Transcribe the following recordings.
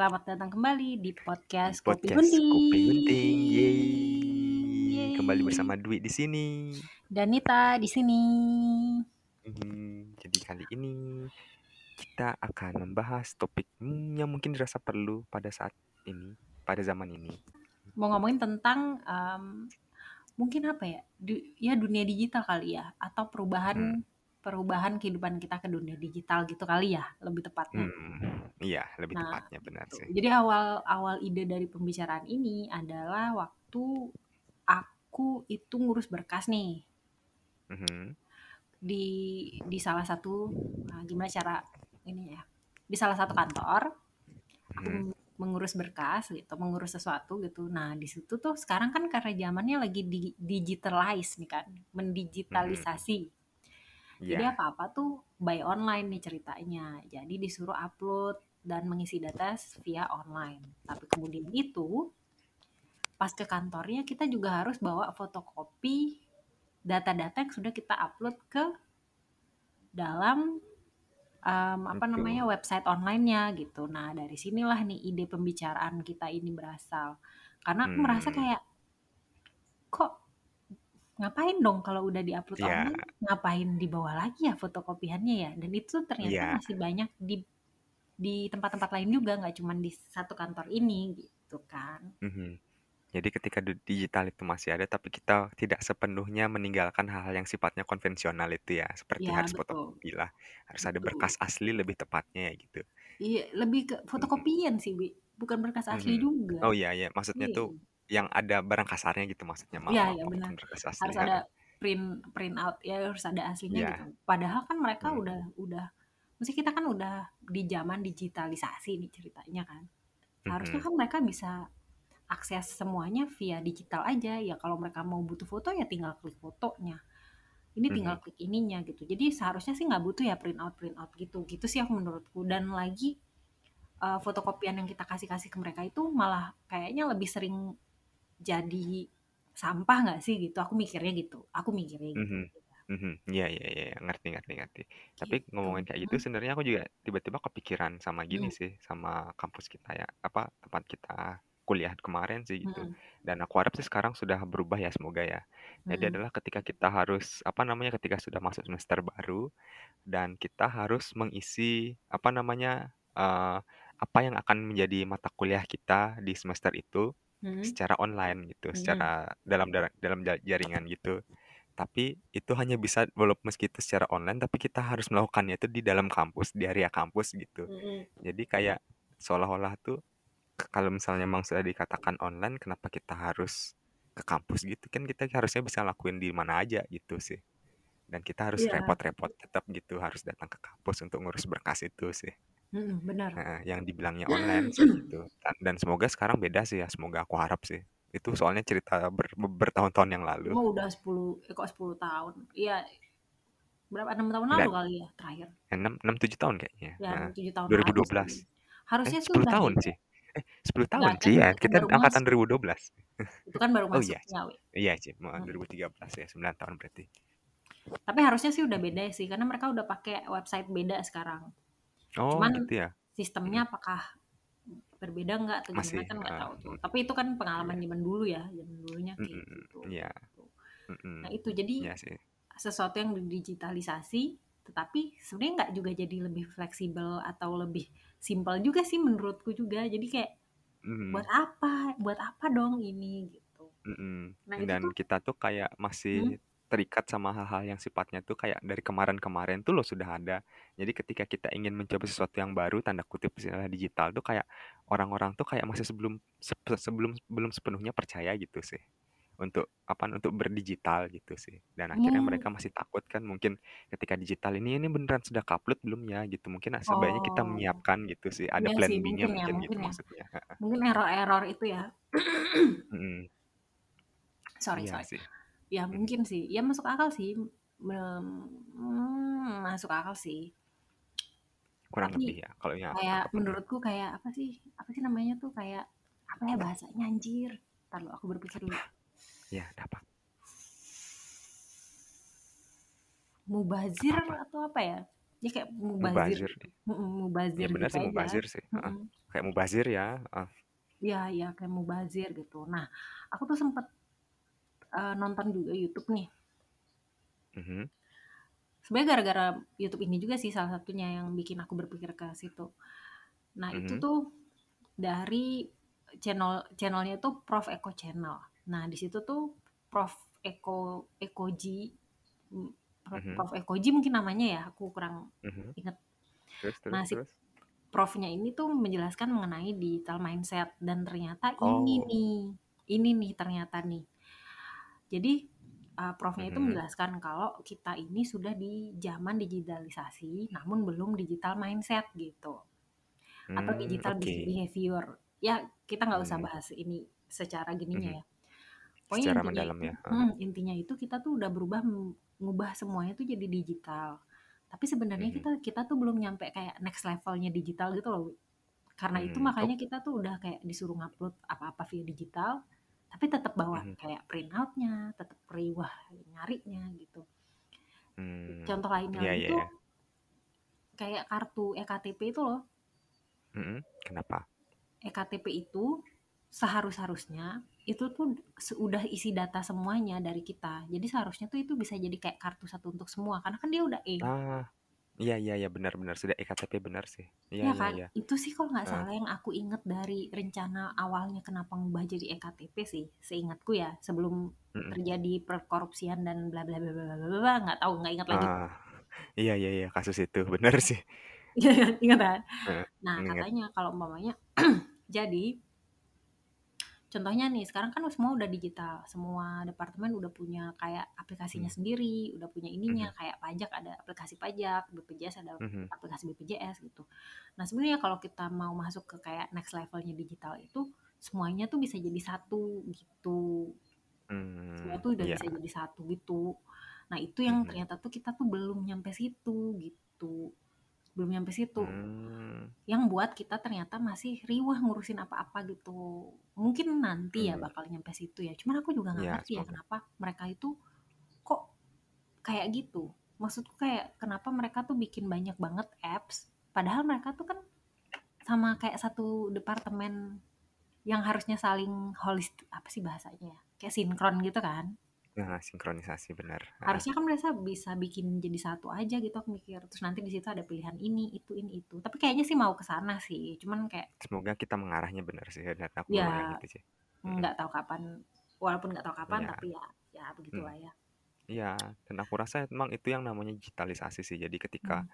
Selamat datang kembali di podcast Kopi Podcast Kopi Gunting. Gunting. Yeay. Yeay. Kembali bersama Dwi di sini. Dan Nita di sini. Hmm, jadi kali ini kita akan membahas topik yang mungkin dirasa perlu pada saat ini, pada zaman ini. Mau ngomongin tentang em, mungkin apa ya? Du- ya dunia digital kali ya atau perubahan Hmm. Perubahan kehidupan kita ke dunia digital gitu kali ya, lebih tepatnya. Hmm, iya, lebih Nah, tepatnya benar Tuh. sih. Jadi awal awal ide dari pembicaraan ini adalah waktu aku itu ngurus berkas nih Mhm. di di salah satu nah, gimana cara ini ya di salah satu kantor aku Mhm. mengurus berkas gitu mengurus sesuatu gitu nah di situ tuh sekarang kan karena zamannya lagi di digitalize nih kan mendigitalisasi jadi Iya. apa apa tuh by online nih ceritanya jadi disuruh upload dan mengisi data via online tapi kemudian itu pas ke kantornya kita juga harus bawa fotokopi data-data yang sudah kita upload ke dalam em, apa Betul. namanya website online-nya gitu. Nah dari sinilah nih ide pembicaraan kita ini berasal. Karena aku merasa Hmm. kayak kok ngapain dong kalau udah diupload Iya. online ngapain dibawa lagi ya fotokopiannya ya dan itu ternyata Iya. masih banyak di di tempat-tempat lain juga nggak cuma di satu kantor ini gitu kan Mhm. Jadi ketika di- digital itu masih ada, tapi kita tidak sepenuhnya meninggalkan hal-hal yang sifatnya konvensional itu ya, seperti ya harus betul fotokopi lah, harus ada betul berkas asli lebih tepatnya ya gitu. iya lebih ke Mhm. fotokopian sih Bi. bukan berkas asli Mhm. juga Oh iya ya, maksudnya iya tuh yang ada barang kasarnya gitu maksudnya. Maaf, maaf, ya maaf, benar. harus ada print print out ya harus ada aslinya Iya. gitu. Padahal kan mereka Hmm. udah udah mesti kita kan udah di zaman digitalisasi nih ceritanya kan. Harusnya kan mereka bisa akses semuanya via digital aja. Ya kalau mereka mau butuh foto ya tinggal klik fotonya. Ini tinggal Mhm. klik ininya gitu. Jadi seharusnya sih nggak butuh ya print out print out gitu. Gitu sih aku menurutku. Dan lagi eh, fotokopian yang kita kasih kasih ke mereka itu malah kayaknya lebih sering jadi sampah nggak sih gitu aku mikirnya gitu aku mikirnya gitu Mhm. Mhm. Iya, iya, iya, iya. ngerti, ngerti, ngerti. Tapi gitu ngomongin kayak gitu, Hmm, sebenarnya aku juga tiba-tiba kepikiran sama gini hmm, sih, sama kampus kita ya, apa tempat kita kuliah kemarin sih gitu. hmm, Dan aku harap sih sekarang sudah berubah ya, semoga ya. Jadi hmm. adalah ketika kita harus, apa namanya, ketika sudah masuk semester baru, dan kita harus mengisi, apa namanya, eh, apa yang akan menjadi mata kuliah kita di semester itu Hmm, secara online gitu, hmm, secara dalam dalam ja- jaringan gitu. Tapi itu hanya bisa walaupun meski itu secara online, tapi kita harus melakukannya itu di dalam kampus, di area kampus gitu. hmm. Jadi kayak seolah-olah tuh kalau misalnya memang sudah dikatakan online, kenapa kita harus ke kampus gitu? Kan kita harusnya bisa lakuin di mana aja gitu sih. Dan kita harus Iya, repot-repot tetap gitu, harus datang ke kampus untuk ngurus berkas itu sih. Hmm, benar. Nah, yang dibilangnya online sih gitu. Dan, dan semoga sekarang beda sih ya, semoga aku harap sih. Itu soalnya cerita ber- bertahun-tahun yang lalu. Oh udah 10 eh, kok 10 tahun iya berapa enam tahun Enggak, lalu kali ya terakhir 6 6 7 tahun kayaknya. ya Nah, 7 tahun lalu 2012. sih Eh, harusnya sih 10 udah tahun sih. Eh, 10 tahun enggak kan sih ya. itu kan Kita baru angkatan masuk 2012. itu kan baru Oh iya, masuknya iya sih, mau Hmm. 2013 ya, 9 tahun berarti. tapi harusnya sih udah beda sih karena mereka udah pakai website beda sekarang Oh, cuman gitu ya. sistemnya Mm-mm. apakah berbeda nggak atau gimana kan nggak eh, tahu tuh mm, tapi itu kan pengalaman zaman dulu ya zaman dulunya kayak Mm-mm, gitu Iya. Tuh. Mm-mm. nah itu jadi Iya sih. sesuatu yang didigitalisasi tetapi sebenarnya nggak juga jadi lebih fleksibel atau lebih simpel juga sih menurutku juga jadi kayak buat Mm, apa buat apa dong ini gitu mm-mm. nah itu Dan tuh kita tuh kayak hmm, masih terikat sama hal-hal yang sifatnya tuh kayak dari kemarin-kemarin tuh loh sudah ada. Jadi ketika kita ingin mencoba sesuatu yang baru, tanda kutip istilah digital tuh kayak orang-orang tuh kayak masih sebelum se- sebelum belum sepenuhnya percaya gitu sih untuk apa untuk berdigital gitu sih. Dan akhirnya hmm, mereka masih takut kan mungkin ketika digital ini ini beneran sudah upload belum ya gitu. Mungkin sebaiknya kita oh menyiapkan gitu sih. Ada iya plan B-nya mungkin ya mungkin mungkin gitu ya maksudnya. mungkin error-error itu ya Mm-mm. sorry Iya sorry sih. Ya Mm. mungkin sih ya masuk akal sih hmm, masuk akal sih Kurang tapi lebih ya kalau aku kayak. Mm. menurutku kayak apa sih apa sih namanya tuh kayak apa ya bahasanya anjir Ntar lu, aku berpikir dulu Ya, ada apa? mubazir Apa? atau apa ya Dia kayak mubazir Mubazir. gitu, mhm, Ya mubazir benar gitu sih aja, mubazir sih, heeh. mhm. Kayak mubazir ya, heeh. Iya iya kayak mubazir gitu. Nah, aku tuh sempet, eee, nonton juga YouTube nih. Mhm. Sebenarnya gara-gara YouTube ini juga sih salah satunya yang bikin aku berpikir ke situ. Nah, itu Mhm. tuh dari channel channelnya tuh Prof Eko Channel. Nah, di situ tuh Prof Eko Ekoji, mmm, Prof Mhm. Prof Ekoji mungkin namanya ya, aku kurang Mhm. inget. Terus terus Nah, si terus? profnya ini tuh menjelaskan mengenai digital mindset dan ternyata ini Oh. nih, ini nih ternyata nih. Jadi, eee, profnya itu menjelaskan kalau kita ini sudah di zaman digitalisasi namun belum digital mindset gitu. Atau Mmm, digital oke. behavior. Ya, kita nggak usah Mmm. bahas ini secara gininya ya. Pokoknya Secara intinya mendalam itu ya, mhm, intinya itu kita tuh udah berubah ngubah semuanya tuh jadi digital. Tapi sebenarnya kita kita tuh belum nyampe kayak next level-nya digital gitu loh. Karena itu Mmm, makanya kita tuh udah kayak disuruh ngupload apa-apa via digital, tapi tetep bawa Mhm. kayak print out-nya, tetep riwah nyarinya gitu. Mmm, Contoh lainnya iya lagi iya iya. kayak kartu eKTP itu loh. Mhm, kenapa? eKTP itu seharus-harusnya itu tuh se udah isi data semuanya dari kita. Jadi seharusnya tuh itu bisa jadi kayak kartu satu untuk semua karena kan dia udah E. Ah, iya iya iya, benar benar, sudah eKTP benar sih. Iya Iya iya kan? iya. Itu sih kalau nggak Heeh. salah yang aku inget dari rencana awalnya kenapa ngubah jadi eKTP sih, seingatku ya, sebelum Mhm. terjadi perkorupsian dan bla bla bla bla bla bla, nggak tahu, nggak ingat lagi tuh. Ah, iya iya iya, kasus itu, benar sih. Iya kan, inget kan? Heeh, Nah, inget. katanya kalau umpamanya jadi contohnya nih, sekarang kan semua udah digital, semua departemen udah punya kayak aplikasinya Mmm. sendiri, udah punya ininya, Mhm. kayak pajak ada aplikasi pajak, BPJS ada Mhm. aplikasi BPJS gitu. Nah, sebenarnya kalau kita mau masuk ke kayak next level-nya digital itu, semuanya tuh bisa jadi satu gitu. Semua Mmm, tuh udah iya. bisa jadi satu gitu. Nah, itu yang Mhm. ternyata tuh kita tuh belum nyampe situ gitu. Belum nyampe situ. Mmm. Yang buat kita ternyata masih riweh ngurusin apa-apa gitu. Mungkin nanti ya Mmm. bakal nyampe situ ya, cuman aku juga nggak Iya, ngerti ya kenapa mereka itu kok kayak gitu. Maksudku kayak kenapa mereka tuh bikin banyak banget apps, padahal mereka tuh kan sama kayak satu departemen yang harusnya saling holis apa sih bahasanya ya, kayak sinkron gitu kan. Nah, sinkronisasi, benar. Harusnya kan mereka bisa bikin jadi satu aja gitu aku mikir, terus nanti di situ ada pilihan ini, itu, ini, itu. Tapi kayaknya sih mau ke sana sih, cuman kayak Semoga kita mengarahnya benar sih, dan aku Ya, itu sih. Nggak tahu kapan walaupun nggak tahu kapan, Iya. tapi ya ya begitulah ya. Iya, dan aku rasa emang itu yang namanya digitalisasi sih. Jadi ketika, Mmm.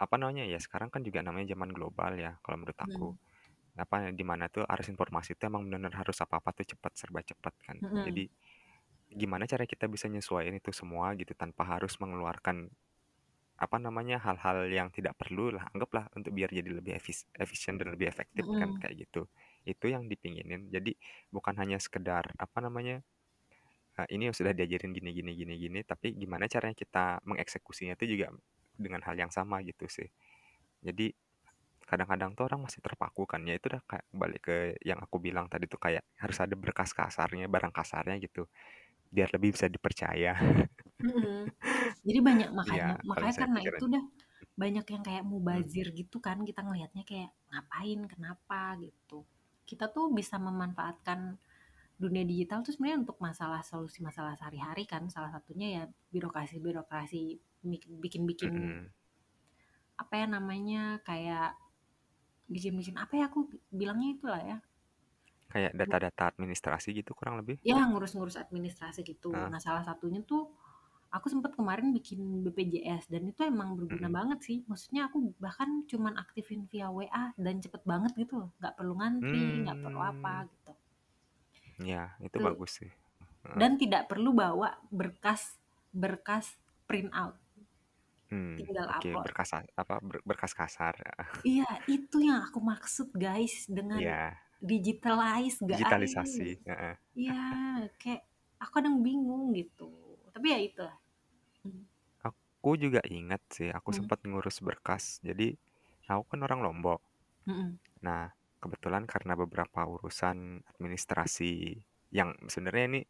apa namanya ya, sekarang kan juga namanya zaman global ya, kalau menurut aku. Mhm. Apa, di mana tuh arus informasi itu emang benar-benar harus apa-apa tuh cepat, serba cepat kan. Mhm. Jadi, gimana cara kita bisa nyesuaiin itu semua gitu tanpa harus mengeluarkan, apa namanya, hal-hal yang tidak perlu lah, anggaplah untuk biar jadi lebih efis efisien dan lebih efektif kan, Mhm. kayak gitu. Itu yang dipinginin. Jadi, bukan hanya sekedar, apa namanya, eee, ini sudah diajarin gini gini gini gini, tapi gimana caranya kita mengeksekusinya itu juga dengan hal yang sama gitu sih. Jadi, kadang-kadang tuh orang masih terpaku kan, ya itu udah kayak balik ke yang aku bilang tadi tuh kayak harus ada berkas kasarnya, barang kasarnya gitu, biar lebih bisa dipercaya. Mhm. Jadi banyak makanya kalau makanya karena pikiran itu dah banyak yang kayak Mmm. mubazir gitu kan, kita ngelihatnya kayak ngapain, kenapa gitu. Kita tuh bisa memanfaatkan dunia digital tuh sebenarnya untuk masalah solusi masalah sehari-hari kan, salah satunya ya birokrasi-birokrasi mik bikin-bikin Mhm. apa ya namanya, kayak bikin-bikin apa ya, aku bilangnya itulah ya. Kayak M data-data administrasi gitu kurang lebih? Ya, ngurus-ngurus administrasi gitu. Heeh. Nah, salah satunya tuh aku sempet kemarin bikin BPJS dan itu emang berguna Mhm. banget sih. Maksudnya aku bahkan cuman aktifin via WA dan cepet banget gitu loh, nggak perlu ngantri, nggak perlu apa Mmm. gitu. Iya, itu Tuh. bagus sih. Dan tidak perlu bawa berkas berkas print out. Mmm, Tinggal oke, upload. berkas apa, ber berkas kasar. Iya, itu yang aku maksud guys dengan Iya. Digitalize guys. Digitalisasi, heeh. Iya, kayak aku kadang bingung gitu. Tapi ya itu lah. Mhm. Aku juga ingat sih, aku Mmm. sempat ngurus berkas. Jadi, aku kan orang Lombok. Mhm. Nah, kebetulan karena beberapa urusan administrasi yang sebenarnya ini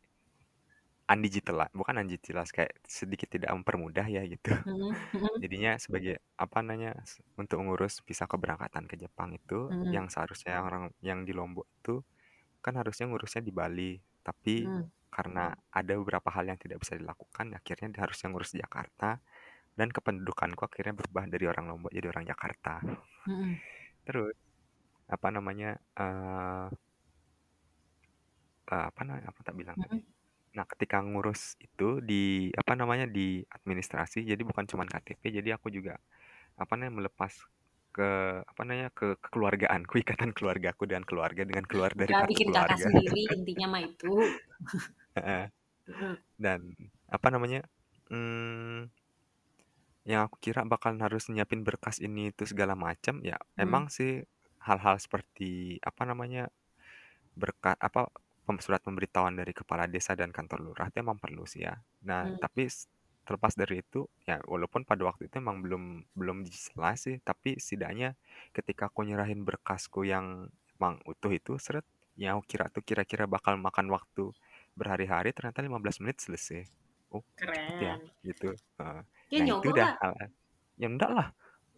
undigital bukan undigitalized kayak sedikit tidak mempermudah ya gitu. Mhm mhm. Jadinya sebagai apa namanya, untuk mengurus visa keberangkatan ke Jepang itu Mhm. yang seharusnya orang yang di Lombok itu kan harusnya ngurusnya di Bali, tapi Mhm. karena ada beberapa hal yang tidak bisa dilakukan akhirnya harusnya ngurus di Jakarta dan kependudukanku akhirnya berubah dari orang Lombok jadi orang Jakarta. Mhm. Terus apa namanya, eee eee, apa namanya, apa tak bilang tadi. Nah, ketika ngurus itu di apa namanya, di administrasi jadi bukan cuman KTP, jadi aku juga apa namanya, melepas ke apa namanya, ke kekeluargaanku, ikatan keluargaku dengan keluarga dengan keluar dari Udah kartu bikin kakak keluarga. sendiri intinya mah itu. Dan apa namanya, mmm yang aku kira bakalan harus nyiapin berkas ini itu segala macam, ya Mhm. emang sih hal-hal seperti apa namanya, berka apa, pem surat pemberitahuan dari kepala desa dan kantor lurah itu emang perlu sih ya. Nah, Mmm. tapi terlepas dari itu, ya walaupun pada waktu itu emang belum belum jelas sih, tapi setidaknya ketika aku nyerahin berkasku yang emang utuh itu, yang aku kira tuh kira-kira bakal makan waktu berhari-hari, ternyata 15 menit selesai. Oh, ya, Keren. gitu, heeh. Ya Nah itu nyogok dah lah. hal ya enggak lah,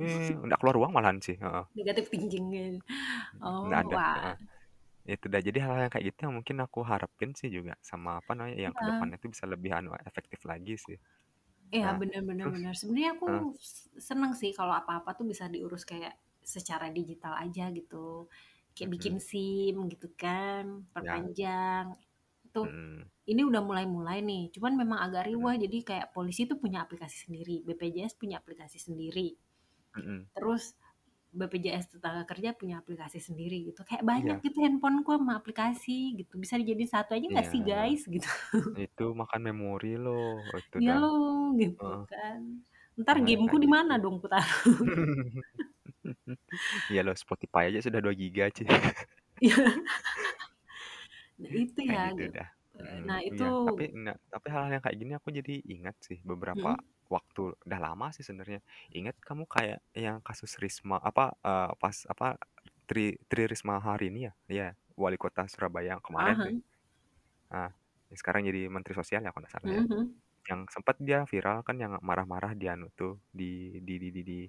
eee, enggak keluar uang malahan sih, heeh. Negative thinking gitu. Oh, ada, wah. heeh. Itu dah, jadi hal-hal yang kayak gitu yang mungkin aku harapin sih juga sama apa namanya, yang ke Iya. depannya itu bisa lebih anu, efektif lagi sih. Iya, Nah, terus bener. Sebenarnya aku seneng sih kalau apa-apa tuh bisa diurus kayak secara digital aja gitu. Kayak bikin. SIM gitu kan, Ya. perpanjang. Itu Mhm. ini udah mulai-mulai nih, cuman memang agak Mhm. riweh jadi kayak polisi tuh punya aplikasi sendiri, BPJS punya aplikasi sendiri. Mhm. Terus BPJS Tenagakerja punya aplikasi sendiri gitu. Kayak banyak Iya. gitu handphone-ku sama aplikasi gitu, bisa dijadiin satu aja nggak Iya. sih guys, gitu. Itu makan memori Iya dah. loh, gitu Heeh. kan. Hal-hal yang game-ku di gitu. mana dong kutaruh? Iya loh, Spotify aja sudah 2 giga. Iya. Nah itu ya, gitu gitu. dah, mhm, nah itu iya, tapi enggak tapi hal-hal yang kayak gini aku jadi ingat sih beberapa Mhm. Waktu udah lama sih sebenarnya. Ingat kamu kayak yang kasus Risma apa, eee, pas apa, Tri Tri Risma hari ini ya? Iya, wali kota Surabaya yang Ah kemarin tuh. hah. Ah, yang sekarang jadi menteri sosial ya kalau nggak salah ya. Mhm. Yang sempat dia viral kan yang marah-marah di anu tuh, di di di di di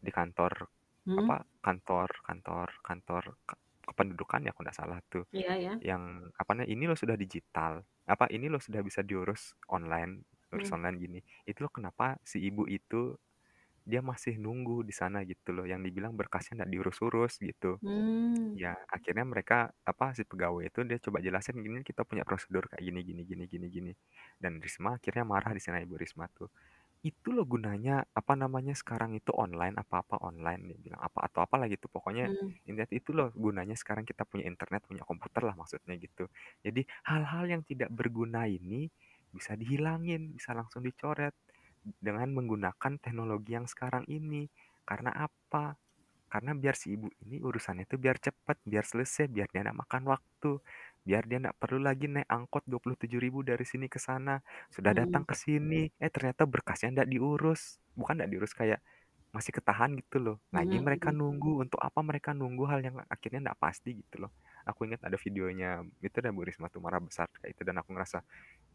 di kantor Mhm. apa, kantor kantor kantor ke kependudukan ya kalau nggak salah tuh. Iya iya. Yang apa "Ini loh sudah digital, apa, ini loh sudah bisa diurus online, Mhm. online gini. Itu loh kenapa si ibu itu dia masih nunggu di sana," gitu loh, yang dibilang berkasnya nggak diurus-urus gitu. Mmm. Ya akhirnya mereka apa, si pegawai itu dia coba jelasin, "Gini kita punya prosedur kayak gini gini gini gini gini." Dan Risma akhirnya marah di sana Ibu Risma tuh. "Itu loh gunanya apa namanya, sekarang itu online, apa-apa online," dia bilang, apa atau apalah gitu pokoknya Mmm. intinya itu loh gunanya sekarang kita punya internet, punya komputer lah maksudnya gitu. Jadi hal-hal yang tidak berguna ini bisa dihilangin, bisa langsung dicoret dengan menggunakan teknologi yang sekarang ini. Karena apa? Karena biar si ibu ini urusannya itu biar cepet, biar selesai, biar dia nggak makan waktu, biar dia nggak perlu lagi naik angkot 27.000 dari sini ke sana, sudah datang Mhm. ke sini, eh ternyata berkasnya nggak diurus. Bukan nggak diurus, kayak masih ketahan gitu loh. Lagi Mhm mereka mhm. nunggu, untuk apa mereka nunggu hal yang akhirnya nggak pasti gitu loh. Aku ingat ada videonya itu dah Bu Risma tuh marah besar kayak itu dan aku ngerasa,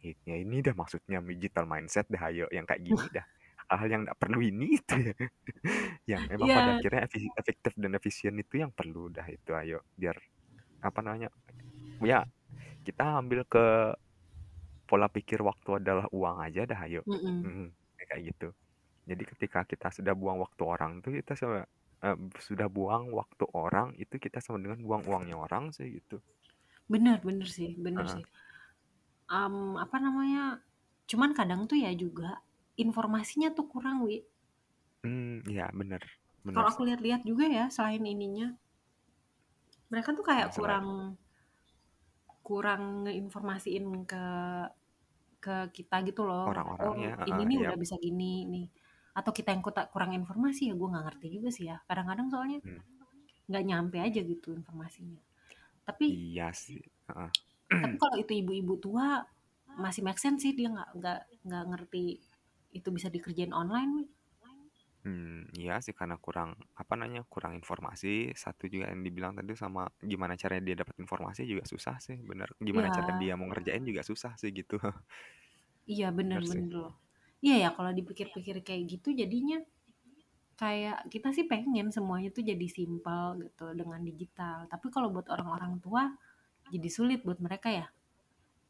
"I ya ini dah maksudnya digital mindset dah ayo, yang kayak gini dah, hal-hal yang nggak perlu ini itu ya, yang emang pada Iya. akhirnya efektif dan efisien itu yang perlu dah itu ayo, biar apa namanya, ya kita ambil ke pola pikir waktu adalah uang aja dah ayo." Mhm. Mhm, kayak gitu. Jadi ketika kita sudah buang waktu orang tuh kita sama eee, sudah buang waktu orang, itu kita sama dengan buang uangnya orang sih gitu. Bener bener sih bener Heeh. sih. Mmm, apa namanya, cuman kadang tuh ya juga informasinya tuh kurang, Wi. Mmm, iya bener bener Kalau aku lihat-lihat juga ya selain ininya mereka tuh kayak Mmm, selain kurang kurang ngeinformasiin ke ke kita gitu loh, Orang-orangnya, "Oh ini heeh, nih udah iyap. bisa gini nih." Atau kita yang kurang informasi ya gue nggak ngerti juga sih ya. Kadang-kadang soalnya Mmm. nggak nyampe aja gitu informasinya. Tapi Iya sih, heeh. tapi kalau itu ibu-ibu tua masih make sense sih dia nggak nggak nggak ngerti itu bisa dikerjain online. Mmm, iya sih karena kurang apa namanya, kurang informasi, satu juga yang dibilang tadi sama gimana caranya dia dapat informasi juga susah sih, bener. Gimana cara Iya. dia mau ngerjain juga susah sih gitu. Iya bener Bener sih. bener loh. Iya ya kalau dipikir-pikir kayak gitu jadinya kayak kita sih pengen semuanya tuh jadi simpel gitu dengan digital. Tapi kalau buat orang-orang tua jadi sulit buat mereka ya.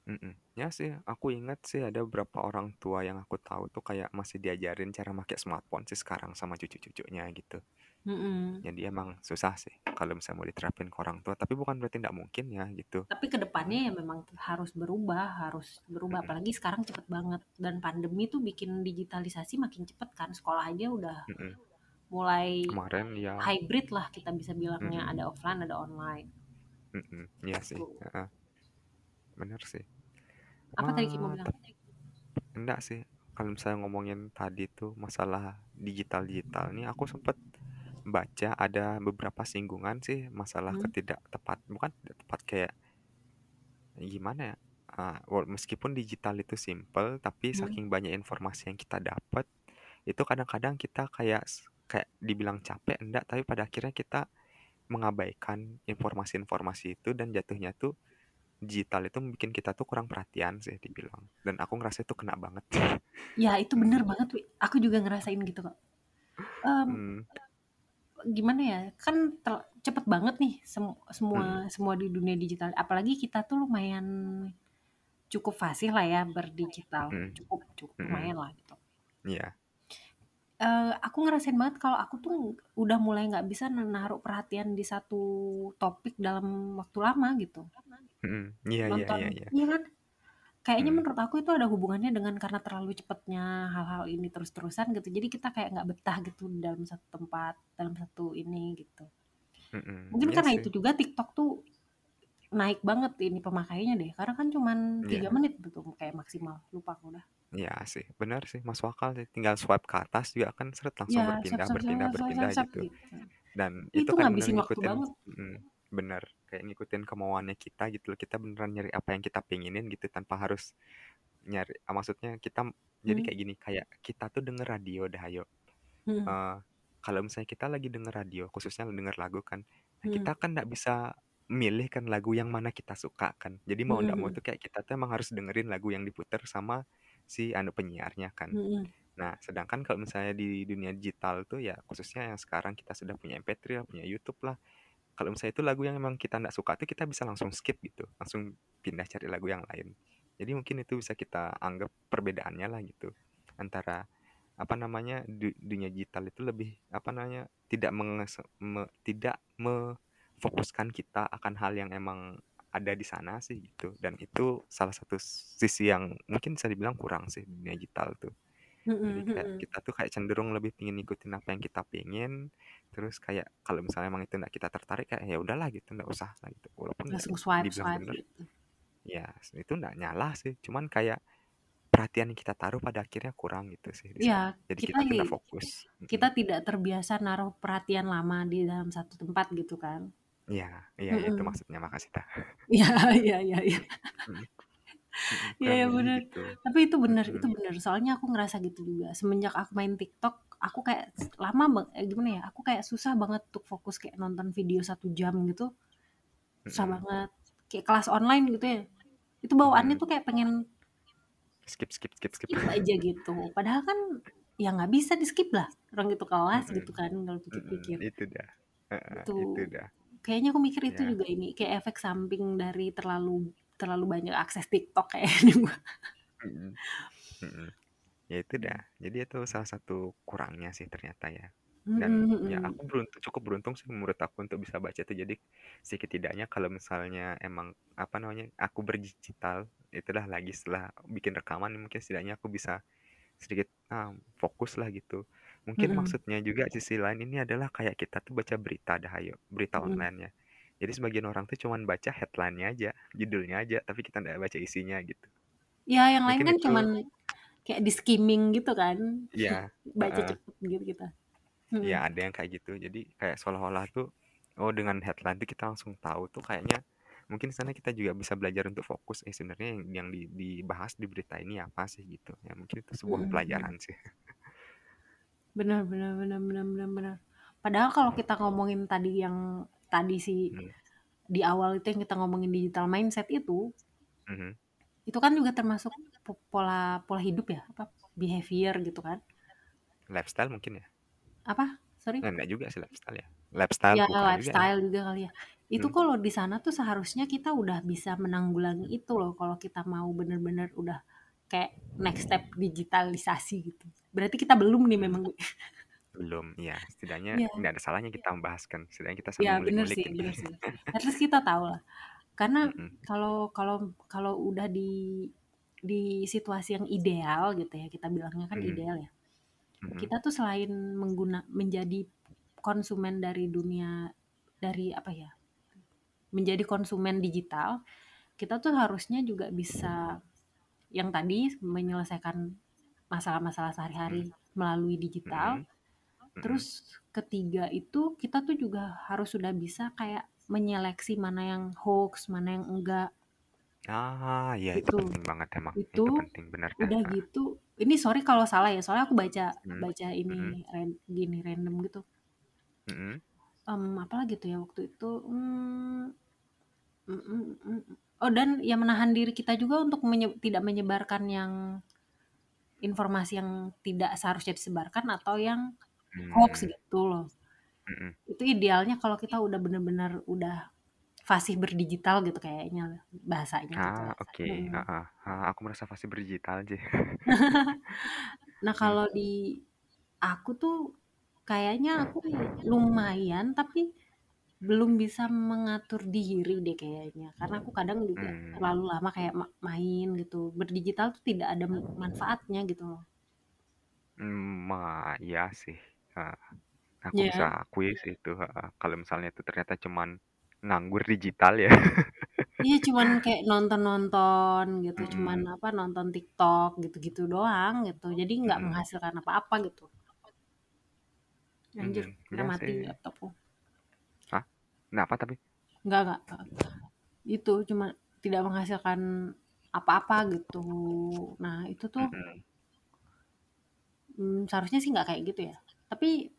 Mhm. Ya sih, aku ingat sih ada beberapa orang tua yang aku tahu tuh kayak masih diajarin cara pakai smartphone sih sekarang sama cucu-cucunya gitu. Mm-mm. Jadi emang susah sih kalau misalnya mau diterapin ke orang tua, tapi bukan berarti tidak mungkin ya gitu. Tapi ke depannya ya memang harus berubah, harus berubah. Mhm. Apalagi sekarang cepet banget. Dan pandemi tuh bikin digitalisasi makin cepet kan. Sekolah aja udah Mhm. mulai Kemarin ya hybrid lah kita bisa bilangnya. Mhm. Ada offline, ada online. Mhm. Iya sih, heeh. Bener sih. Apa tadi Ki mau Wah, bilang? enggak sih, kalau misalnya ngomongin tadi tuh masalah digital-digital nih aku sempet baca ada beberapa singgungan sih masalah Hmm? ketidaktepat bukan tidak tepat kayak gimana ya? Wal meskipun digital itu simpel, tapi Hmm? saking banyak informasi yang kita dapat, itu kadang-kadang kita kayak kayak dibilang capek enggak, tapi pada akhirnya kita mengabaikan informasi-informasi itu dan jatuhnya tuh digital itu bikin kita tuh kurang perhatian sih dibilang. Dan aku ngerasa itu kena banget. Ya itu bener banget Wi. Aku juga ngerasain gitu kok. Mmm, Mmm. Gimana ya, kan cepet banget nih sem semua semua di dunia digital. Apalagi kita tuh lumayan cukup fasih lah ya berdigital. Mhm. Cukup cukup Mhm. lumayan lah gitu. Iya. Eee, aku ngerasain banget kalau aku tuh udah mulai nggak bisa na naruh perhatian di satu topik dalam waktu lama gitu. Mhm. Iya iya Nonton iya iya. iya kan? Kayaknya Mhm. menurut aku itu ada hubungannya dengan karena terlalu cepatnya hal-hal ini terus-terusan gitu. Jadi kita kayak nggak betah gitu dalam satu tempat, dalam satu ini gitu. Mhm. Mungkin Iya karena sih. itu juga TikTok tuh naik banget ini pemakaiannya deh. Karena kan cuman 3 Iya. menit gitu kayak maksimal. Lupa aku udah. Iya sih, bener sih, masuk akal sih. Tinggal swipe ke atas juga kan sret langsung swipe berpindah swipe berpindah swipe berpindah swipe gitu. gitu. Dan Itu itu kan ngabisin waktu ngikutin banget. mhm, bener, kayak ngikutin kemauannya kita gitu loh. Kita beneran nyari apa yang kita pengenin gitu tanpa harus nyari ah, maksudnya kita jadi Hmm. kayak gini, kayak kita tuh denger radio dah ayo. Mhm. Eee, kalau misalnya kita lagi denger radio, khususnya denger lagu kan, nah Mhm. kita kan nggak bisa milih kan lagu yang mana kita suka kan. Jadi mau Mhm nggak mau mhm. tuh kayak kita tuh emang harus dengerin lagu yang diputer sama si anu penyiarnya kan. Mhm. Nah, sedangkan kalau misalnya di dunia digital tuh ya khususnya yang sekarang kita sudah punya MP3 lah, punya YouTube lah. Kalau misalnya itu lagu yang memang kita nggak suka tuh kita bisa langsung skip gitu, langsung pindah cari lagu yang lain. Jadi mungkin itu bisa kita anggap perbedaannya lah gitu, antara apa namanya, du dunia digital itu lebih apa namanya, tidak mengese me tidak mefokuskan kita akan hal yang emang ada di sana sih gitu. Dan itu salah satu sisi yang mungkin bisa dibilang kurang sih dunia digital tuh. Jadi kayak kita tuh kayak cenderung lebih pengen ngikutin apa yang kita pengen, terus kayak kalau misalnya emang itu nggak kita tertarik kayak ya udahlah gitu, nggak usah lah gitu. Walaupun Langsung swipe swipe bener, gitu. ya itu nggak nyalah sih, cuman kayak perhatian yang kita taruh pada akhirnya kurang gitu sih Iya, sana. Jadi kita kita nggak fokus. kita tidak terbiasa naruh perhatian lama di dalam satu tempat gitu kan. Iya iya itu Mhm. maksudnya, makasih Tah. Iya iya iya iya. Iya lebih bener. gitu. Tapi itu bener itu bener. Soalnya aku ngerasa gitu juga. Semenjak aku main TikTok, aku kayak lama bang eh, gimana ya, aku kayak susah banget untuk fokus kayak nonton video 1 jam gitu. Susah Mhm. banget. Kayak kelas online gitu ya. Itu bawaannya Mhm. tuh kayak pengen Skip skip skip skip. skip aja gitu. Padahal kan ya nggak bisa di-skip lah. Orang itu kelas gitu Mhm. kan kalau pikir-pikir. itu dah. Heeh, Itu itu dah. kayaknya aku mikir itu Iya. juga ini kayak efek samping dari terlalu terlalu banyak akses TikTok kayaknya. Mhm. Ya itu dah. Jadi itu salah satu kurangnya sih ternyata ya. Dan Mhm ya aku beruntung cukup beruntung sih menurut aku untuk bisa baca itu. Jadi setidaknya kalau misalnya emang apa namanya, aku berdigital, itulah lagi setelah bikin rekaman mungkin setidaknya aku bisa sedikit, ah, fokus lah gitu. Mungkin Mhm. maksudnya juga sisi lain ini adalah kayak kita tuh baca berita dah ayo, berita Mhm. online ya. Jadi sebagian orang tuh cuman baca headline-nya aja, judulnya aja, tapi kita nggak baca isinya gitu. Ya yang lain kan itu cuman kayak di-skimming gitu kan. Iya, Baca heeh. cepet gitu kita. Iya Mhm. ada yang kayak gitu. Jadi kayak seolah-olah tuh, oh dengan headline tuh kita langsung tahu tuh kayaknya mungkin di sana kita juga bisa belajar untuk fokus, eh sebenarnya yang yang di dibahas di berita ini apa sih gitu. Ya mungkin itu sebuah Mhm mhm. pelajaran sih. Bener bener bener bener bener bener. Padahal kalau kita ngomongin tadi yang tadi sih Mhm. di awal itu yang kita ngomongin digital mindset itu Mhm. Itu kan juga termasuk po pola pola hidup ya, apa, behavior gitu kan. Lifestyle mungkin ya? Apa? Sorry? Eh, enggak juga sih lifestyle ya. Lifestyle Ya juga ya? lifestyle juga kali ya. Itu Hmm. kalau di sana tuh seharusnya kita udah bisa menanggulangi itu loh kalau kita mau bener-bener udah kayak next step digitalisasi gitu. Berarti kita belum nih Hmm. memang. Belum, iya. Setidaknya Iya. nggak ada salahnya kita membahaskan. Setidaknya kita Iya sambil bener ngulik-ngulik sih bener sih. At least kita tahu lah. Karena Mhm. kalau kalau kalau udah di di situasi yang ideal gitu ya, kita bilangnya kan Mhm. ideal ya. Mhm. Kita tuh selain mengguna menjadi konsumen dari dunia dari apa ya, menjadi konsumen digital, kita tuh harusnya juga bisa yang tadi menyelesaikan masalah-masalah sehari-hari melalui digital. Mhm. Terus ketiga itu kita tuh juga harus sudah bisa kayak menyeleksi mana yang hoax, mana yang enggak. Ah, iya itu Itu. penting banget emang. Itu Itu penting, bener dah. udah Heeh. gitu ini sorry kalau salah ya, soalnya aku baca Mhm. baca ini ran gini random gitu. Mhm. Mmm, apalagi tuh ya waktu itu, mmm, mhm mhm. Oh dan ya menahan diri kita juga untuk menye tidak menyebarkan yang informasi yang tidak seharusnya disebarkan atau yang hoax gitu loh. Mhm. Itu idealnya kalau kita udah bener-bener udah fasih berdigital gitu kayaknya bahasanya gitu. Ah, oke. Mhm. Heeh. Ah, aku merasa fasih berdigital sih. Nah kalau di aku tuh kayaknya aku lumayan, tapi belum bisa mengatur diri deh kayaknya. Karena aku kadang juga Mmm. terlalu lama kayak ma main gitu. Berdigital tuh tidak ada manfaatnya gitu loh. Ma iya sih. Aku Iya. bisa akui sih itu, heeh. Kalau misalnya itu ternyata cuman nganggur digital ya. Iya cuman kayak nonton-nonton gitu, cuman Mhm. apa, nonton TikTok gitu-gitu doang gitu. Jadi nggak Mhm. menghasilkan apa-apa gitu. Anjir, Mhm. akhirnya Iya mati sih. laptopku. Hah? Kenapa tapi? Enggak, heeh. Itu cuma tidak menghasilkan apa-apa gitu. Nah itu tuh Mhm. mmm, seharusnya sih nggak kayak gitu ya. Tapi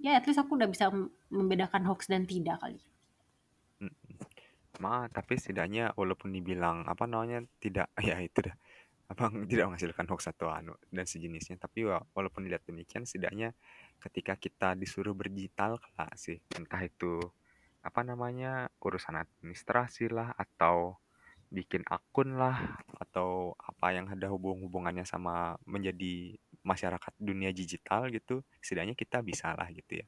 ya at least aku udah bisa membedakan hoax dan tidak kali. Ma tapi setidaknya walaupun dibilang apa namanya, tidak ya itu dah, apa, tidak menghasilkan hoax atau anu dan sejenisnya, tapi wa walaupun dilihat demikian setidaknya ketika kita disuruh berdigital kelak sih, entah itu apa namanya, urusan administrasi lah, atau bikin akun lah, atau apa yang ada hubung-hubungannya sama menjadi masyarakat dunia digital gitu, setidaknya kita bisalah gitu ya.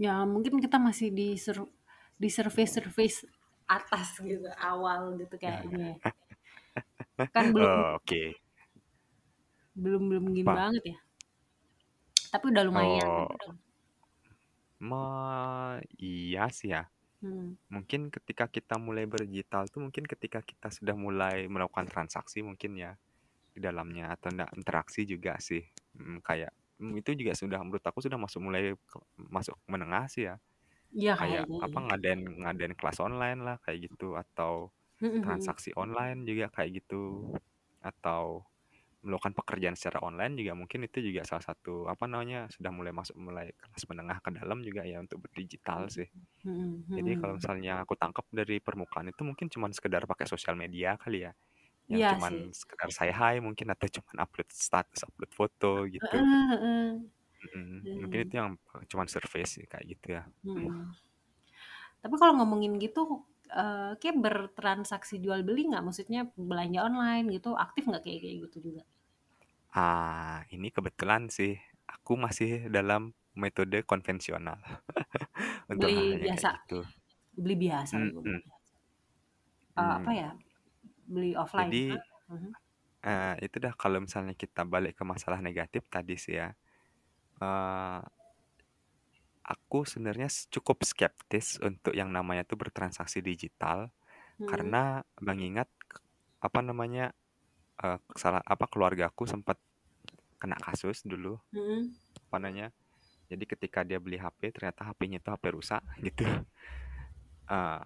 Ya mungkin kita masih di sur di surface-surface atas gitu, awal gitu kayaknya ya. Kan belum Oh, oke. belum belum gini Apa? banget ya. Tapi udah lumayan Oh. gitu. Iya sih ya. Hmm. Mungkin ketika kita mulai berdigital tuh mungkin ketika kita sudah mulai melakukan transaksi mungkin ya, di dalamnya atau enggak interaksi juga sih. Mhm, kayak, mmm, itu juga sudah menurut aku sudah masuk mulai ke masuk menengah sih ya. Iya Kayak kayaknya apa, ngadain ngadain kelas online lah kayak gitu, atau Mhm mhm. transaksi online juga kayak gitu, atau melakukan pekerjaan secara online juga mungkin itu juga salah satu apa namanya, sudah mulai masuk mulai kelas menengah ke dalam juga ya untuk berdigital sih. Jadi kalau misalnya aku tangkap dari permukaan itu mungkin cuman sekedar pakai sosial media kali ya, yang Iya cuman sih. sekedar say hi mungkin atau cuman upload status, upload foto gitu. Heeh heeh. Mhm, mungkin itu yang cuman surface sih kayak gitu ya. Mhm. Tapi kalau ngomongin gitu, eee, kayak bertransaksi jual beli nggak? Maksudnya belanja online gitu, aktif nggak kayak kayak gitu juga? Ah, ini kebetulan sih aku masih dalam metode konvensional untuk Beli hal-hal yang biasa? gitu. Beli biasa Mhm. juga. Eee, apa Mmm. ya, beli offline? Jadi, eee, itu dah kalau misalnya kita balik ke masalah negatif tadi sih ya, eee aku sebenarnya cukup skeptis untuk yang namanya tuh bertransaksi digital, Mhm. karena mengingat apa namanya, eee, salah apa, keluargaku sempat kena kasus dulu, Mhm. apa namanya, jadi ketika dia beli HP ternyata HP-nya itu HP rusak gitu. Eee,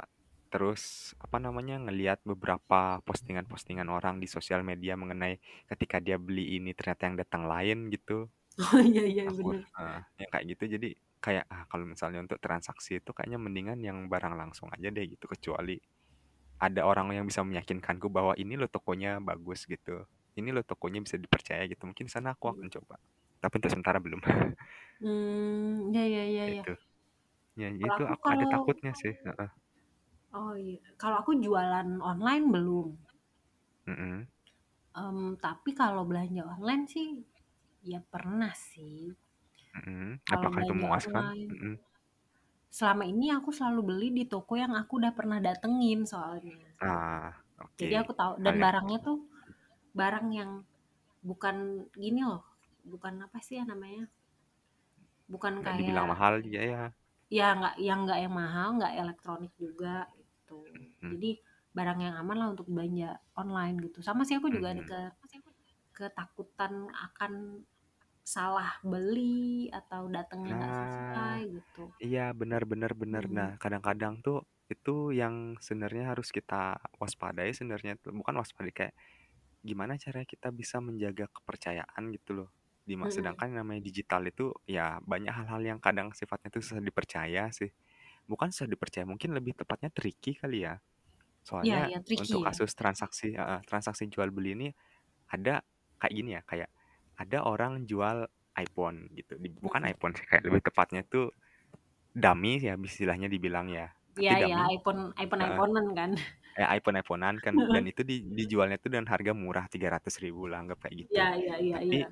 terus apa namanya, ngelihat beberapa postingan-postingan orang di sosial media mengenai ketika dia beli ini ternyata yang datang lain gitu. Oh, iya iya, Aku bener. heeh, yang kayak gitu jadi kayak, ah, kalau misalnya untuk transaksi itu kayaknya mendingan yang barang langsung aja deh gitu, kecuali ada orang yang bisa meyakinkanku bahwa ini loh tokonya bagus gitu. Ini loh tokonya bisa dipercaya gitu. Mungkin sana aku akan coba. Tapi untuk sementara belum. Hmm, ya ya ya ya. Itu. Ya Kalau itu aku aku ada kalau takutnya sih. Heeh. Oh iya, kalau aku jualan online belum. Mm-mm. Mmm, tapi kalau belanja online sih, ya pernah sih. Kalau Apakah itu belanja memuaskan? online, Mm-mm. selama ini aku selalu beli di toko yang aku udah pernah datengin soalnya. Ah, Jadi oke. aku tahu dan barangnya tuh barang yang bukan gini loh, bukan apa sih ya namanya, bukan nggak dibilang kayak mahal juga ya. ya nggak yang nggak yang mahal, nggak elektronik juga gitu. Hmm. Jadi barang yang aman lah untuk belanja online gitu. Sama sih aku juga ada Mhm. ke ketakutan akan salah beli atau datangnya nggak sesuai Nah, gitu. iya benar benar benar. Mhm. Nah, kadang-kadang tuh itu yang sebenarnya harus kita waspadai sebenarnya tuh bukan waspadai kayak gimana caranya kita bisa menjaga kepercayaan gitu loh. Di Mhm. sedangkan namanya digital itu ya banyak hal-hal yang kadang sifatnya itu susah dipercaya sih. Bukan susah dipercaya, mungkin lebih tepatnya tricky kali ya. Iya Soalnya iya tricky untuk ya. kasus transaksi eh, transaksi jual beli ini ada kayak gini ya, kayak ada orang jual iPhone gitu. Bukan iPhone sih, kayak lebih tepatnya tuh dummy ya istilahnya dibilang ya. Iya iya dummy iPhone eh, iPhone-iPhonean kan. eh, iPhone iPhonean kan dan itu di, dijualnya tuh dengan harga murah 300 ribu lah anggap kayak gitu. Iya iya iya Tapi iya.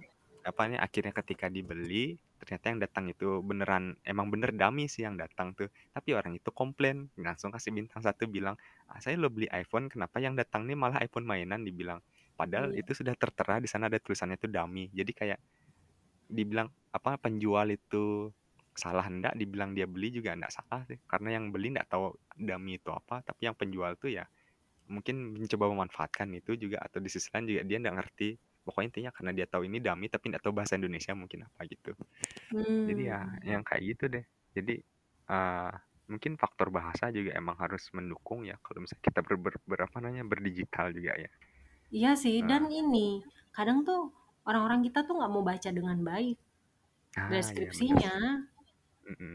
Apa nih akhirnya ketika dibeli ternyata yang datang itu beneran emang bener dummy sih yang datang tuh. Tapi orang itu komplain langsung kasih bintang satu bilang ah, saya lo beli iPhone kenapa yang datang nih malah iPhone mainan? Dibilang. Padahal Iya. itu sudah tertera di sana ada tulisannya itu dummy. Jadi kayak dibilang apa penjual itu salah hendak dibilang dia beli juga enggak salah sih. Karena yang beli enggak tahu dummy itu apa tapi yang penjual tuh ya mungkin mencoba memanfaatkan itu juga atau di sisi lain juga dia enggak ngerti pokoknya intinya karena dia tahu ini dummy tapi enggak tahu bahasa Indonesia mungkin apa gitu jadi ya Hmm. yang kayak gitu deh jadi eh, mungkin faktor bahasa juga emang harus mendukung ya kalau misalnya kita ber, ber, ber- apa namanya berdigital juga ya Iya sih dan nah, ini kadang tuh orang-orang kita tuh nggak mau baca dengan baik ah iya deskripsinya. Mm-mm.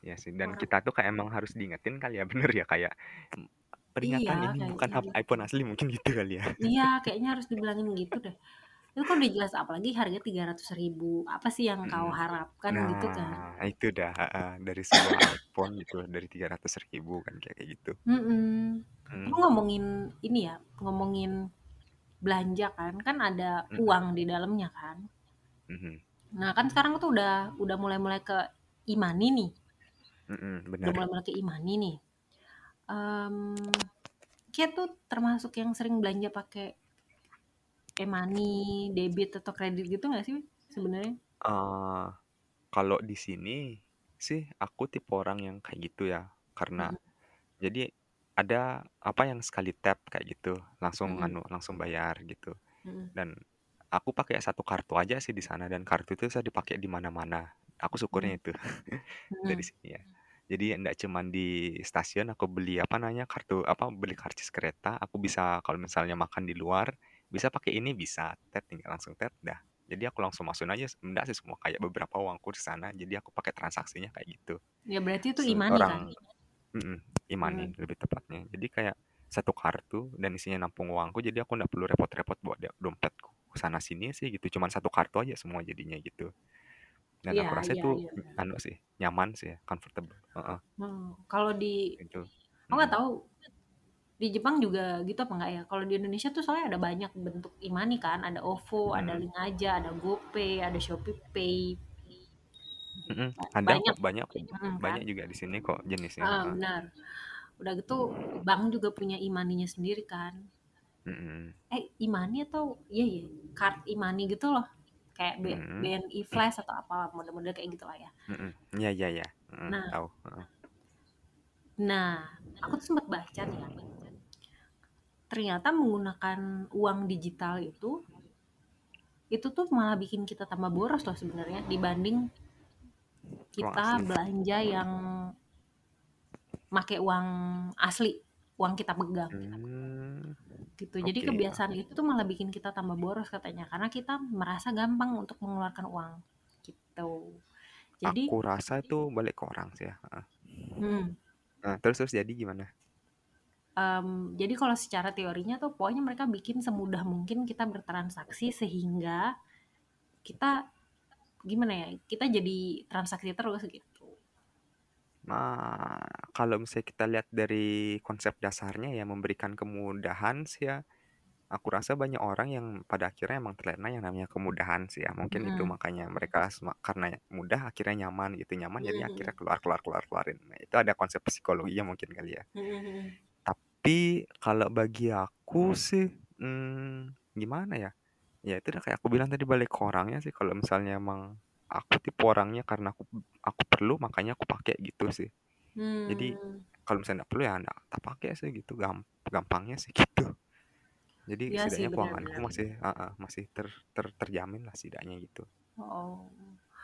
ya sih dan Orang kita tuh kayak emang harus diingetin kali ya bener ya kayak "Mm, peringatan iya ini bukan gitu. iPhone asli mungkin gitu kali ya Iya kayaknya harus dibilangin gitu deh. Itu kan udah jelas apalagi harga 300 ribu. Apa sih yang kau Mm-mm. harapkan gitu kan? nah itu dah ah, dari sebuah iPhone gitu dari 300 ribu kan kayak kayak gitu Mm-mm. Hmm, Aku ngomongin ini ya, ngomongin belanja kan, kan ada mm-mm, uang di dalamnya kan. mhm, Nah kan sekarang tuh udah udah mulai-mulai ke imani nih, mm-mm, udah bener mulai-mulai ke imani nih. Em, kayak tuh termasuk yang sering belanja pakai e-money, debit atau kredit gitu nggak sih sebenarnya? Eh, kalau di sini sih aku tipe orang yang kayak gitu ya. Karena Mm-mm, jadi ada apa yang sekali tap kayak gitu langsung mm-mm, anu langsung bayar gitu. Mm-mm, dan aku pakai satu kartu aja sih di sana dan kartu itu bisa dipakai di mana-mana. Aku syukurnya itu dari mm-mm. sini ya jadi enggak cuman di stasiun aku beli apa namanya kartu apa beli karcis kereta aku bisa kalau misalnya makan di luar bisa pakai ini bisa tap tinggal langsung tap dah. Jadi aku langsung masukin aja enggak sih semua kayak beberapa uangku di sana jadi aku pakai transaksinya kayak gitu. Ya berarti itu imani kan? orang mm imani Mm, lebih tepatnya. Jadi kayak satu kartu dan isinya nampung uangku jadi aku nggak perlu repot-repot bawa dia- dompetku sana sini sih gitu cuman satu kartu aja semua jadinya gitu dan Iya aku rasa iya itu iya. anu sih nyaman sih ya, comfortable Heeh, Hmm, Kalau di, gitu aku nggak tahu di Jepang juga gitu apa enggak ya? Kalau di Indonesia tuh soalnya ada banyak bentuk imani kan, ada OVO, ada Mm-mm. Link aja, ada GoPay, ada Shopee Pay. Ba- ada banyak, kok banyak kok mm, kan? banyak juga di sini kok jenisnya Ah, benar. Udah gitu bank juga punya imaninya sendiri kan. Mm-mm. Eh, imani atau iya ya, card imani gitu loh. Kayak B- Mm-mm. BNI Flash atau apa model-model kayak gitu lah ya. Mm-mm. Iya iya iya Mm-mm. Nah, tahu nah, aku tuh sempat baca nih ya. Ternyata menggunakan uang digital itu itu tuh malah bikin kita tambah boros loh sebenarnya dibanding kita belanja yang make uang asli, uang kita pegang Hmm, gitu. Jadi oke kebiasaan itu tuh malah bikin kita tambah boros katanya karena kita merasa gampang untuk mengeluarkan uang gitu. Jadi, aku rasa itu balik ke orang sih ya hmm, Nah, terus terus jadi gimana Um, jadi kalau secara teorinya tuh pokoknya mereka bikin semudah mungkin kita bertransaksi sehingga kita gimana ya kita jadi transaksi terus gitu. Nah, kalau misalnya kita lihat dari konsep dasarnya ya memberikan kemudahan sih ya. Aku rasa banyak orang yang pada akhirnya emang terlena yang namanya kemudahan sih ya. Mungkin itu Hmm. makanya mereka sema- karena mudah akhirnya nyaman gitu nyaman jadi Hmm. akhirnya keluar keluar keluar keluarin. Nah, itu ada konsep psikologinya mungkin kali ya. Hmm. Tapi kalau bagi aku sih hmm, gimana ya? Ya itu udah kayak aku bilang tadi balik ke orangnya sih. Kalau misalnya emang aku tipe orangnya karena aku aku perlu makanya aku pakai gitu sih. Jadi Hmm. kalau misalnya nggak perlu ya nggak tak pakai sih gitu Gamp gampangnya sih gitu. Jadi sih setidaknya keuanganku masih ah, ah, masih ter, ter- terjamin lah setidaknya gitu. Oh,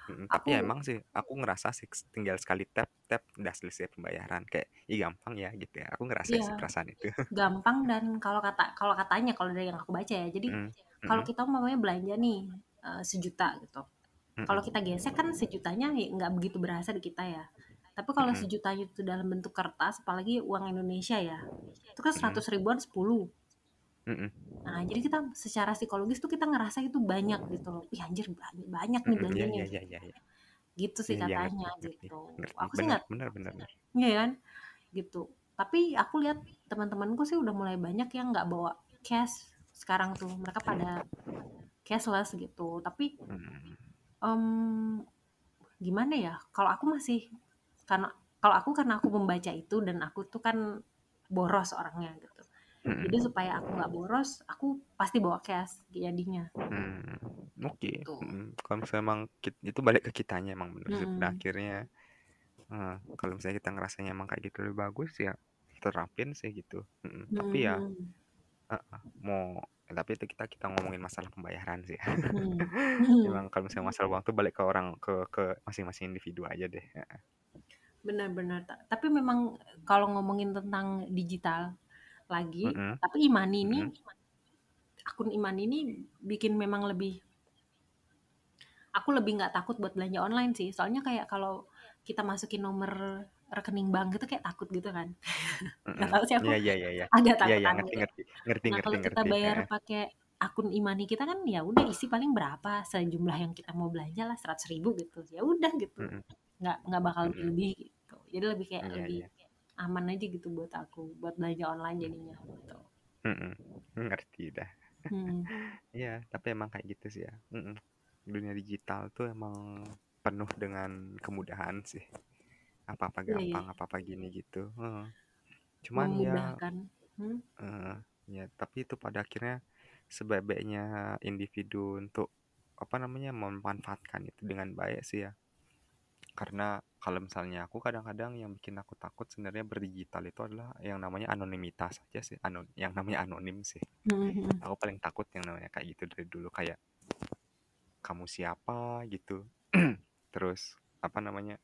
Mm, tapi ya aku emang sih aku ngerasa sih tinggal sekali tap tap udah selesai pembayaran kayak ih gampang ya gitu ya. Aku ngerasa sih iya perasaan itu. gampang dan kalau kata kalau katanya kalau dari yang aku baca ya, jadi Mm, kalau mm, kita umpamanya belanja nih eh, sejuta gitu, kalau kita gesek kan sejutanya ya nggak begitu berasa di kita ya. Tapi kalau mm, sejutanya itu dalam bentuk kertas, apalagi uang Indonesia ya, itu kan 100 ribuan 10. mm, Nah, jadi kita secara psikologis tuh kita ngerasa itu banyak gitu loh. Ih anjir banyak, banyak nih belanjanya gitu. iya iya. iya. Gitu sih Iya katanya gitu. Aku sih Benar nggak, benar benar. iya kan, gitu. Tapi aku lihat teman-temanku sih udah mulai banyak yang nggak bawa cash sekarang tuh. Mereka pada cashless gitu. Tapi Em, gimana ya? Kalau aku masih karena kalau aku karena aku membaca itu dan aku tuh kan boros orangnya gitu. mm, Jadi supaya aku nggak boros, aku pasti bawa cash jadinya. mm. Oke. Mm, Kalau misalnya emang kit- itu balik ke kitanya emang bener sih pada akhirnya. eh, kalau misalnya kita ngerasanya emang kayak gitu lebih bagus ya terapin sih gitu. Mm, Tapi ya Hmm. eh, mau tapi itu kita kita ngomongin masalah pembayaran sih. Hmm. Emang kalau misalnya masalah uang tuh balik ke orang ke ke masing-masing individu aja deh. Benar-benar. Ta- Tapi memang kalau ngomongin tentang digital lagi, Mm-mm, tapi Imani ini mm-mm. akun Imani ini bikin memang lebih aku lebih nggak takut buat belanja online sih. Soalnya kayak kalau kita masukin nomor rekening bank gitu kayak takut gitu kan. Nggak tahu sih aku Iya iya iya iya. agak Iya iya takutan ngerti gitu. ngerti ngerti Nah, ngerti kalau kita bayar Heeh. pakai akun Imani kita kan ya udah isi paling berapa sejumlah yang kita mau belanja lah 100 ribu gitu ya udah gitu Mm-mm, nggak nggak bakal mm-mm. lebih gitu jadi lebih kayak Iya lebih iya. aman aja gitu buat aku buat belanja online jadinya gitu Mm-mm. Ngerti dah. hmm. Iya, tapi emang kayak gitu sih ya. Mm-mm. Dunia digital tuh emang penuh dengan kemudahan sih. Apa-apa iya iya gampang, apa-apa gini gitu. Heeh. Cuman ya, memudahkan hmm? eh, ya tapi itu pada akhirnya sebaik-baiknya individu untuk apa namanya memanfaatkan itu dengan baik sih ya. Karena kalau misalnya aku kadang-kadang yang bikin aku takut sebenarnya berdigital itu adalah yang namanya anonimitas aja sih. Anon, yang namanya anonim sih. Hmm. Aku paling takut yang namanya kayak gitu dari dulu kayak kamu siapa gitu. Terus apa namanya?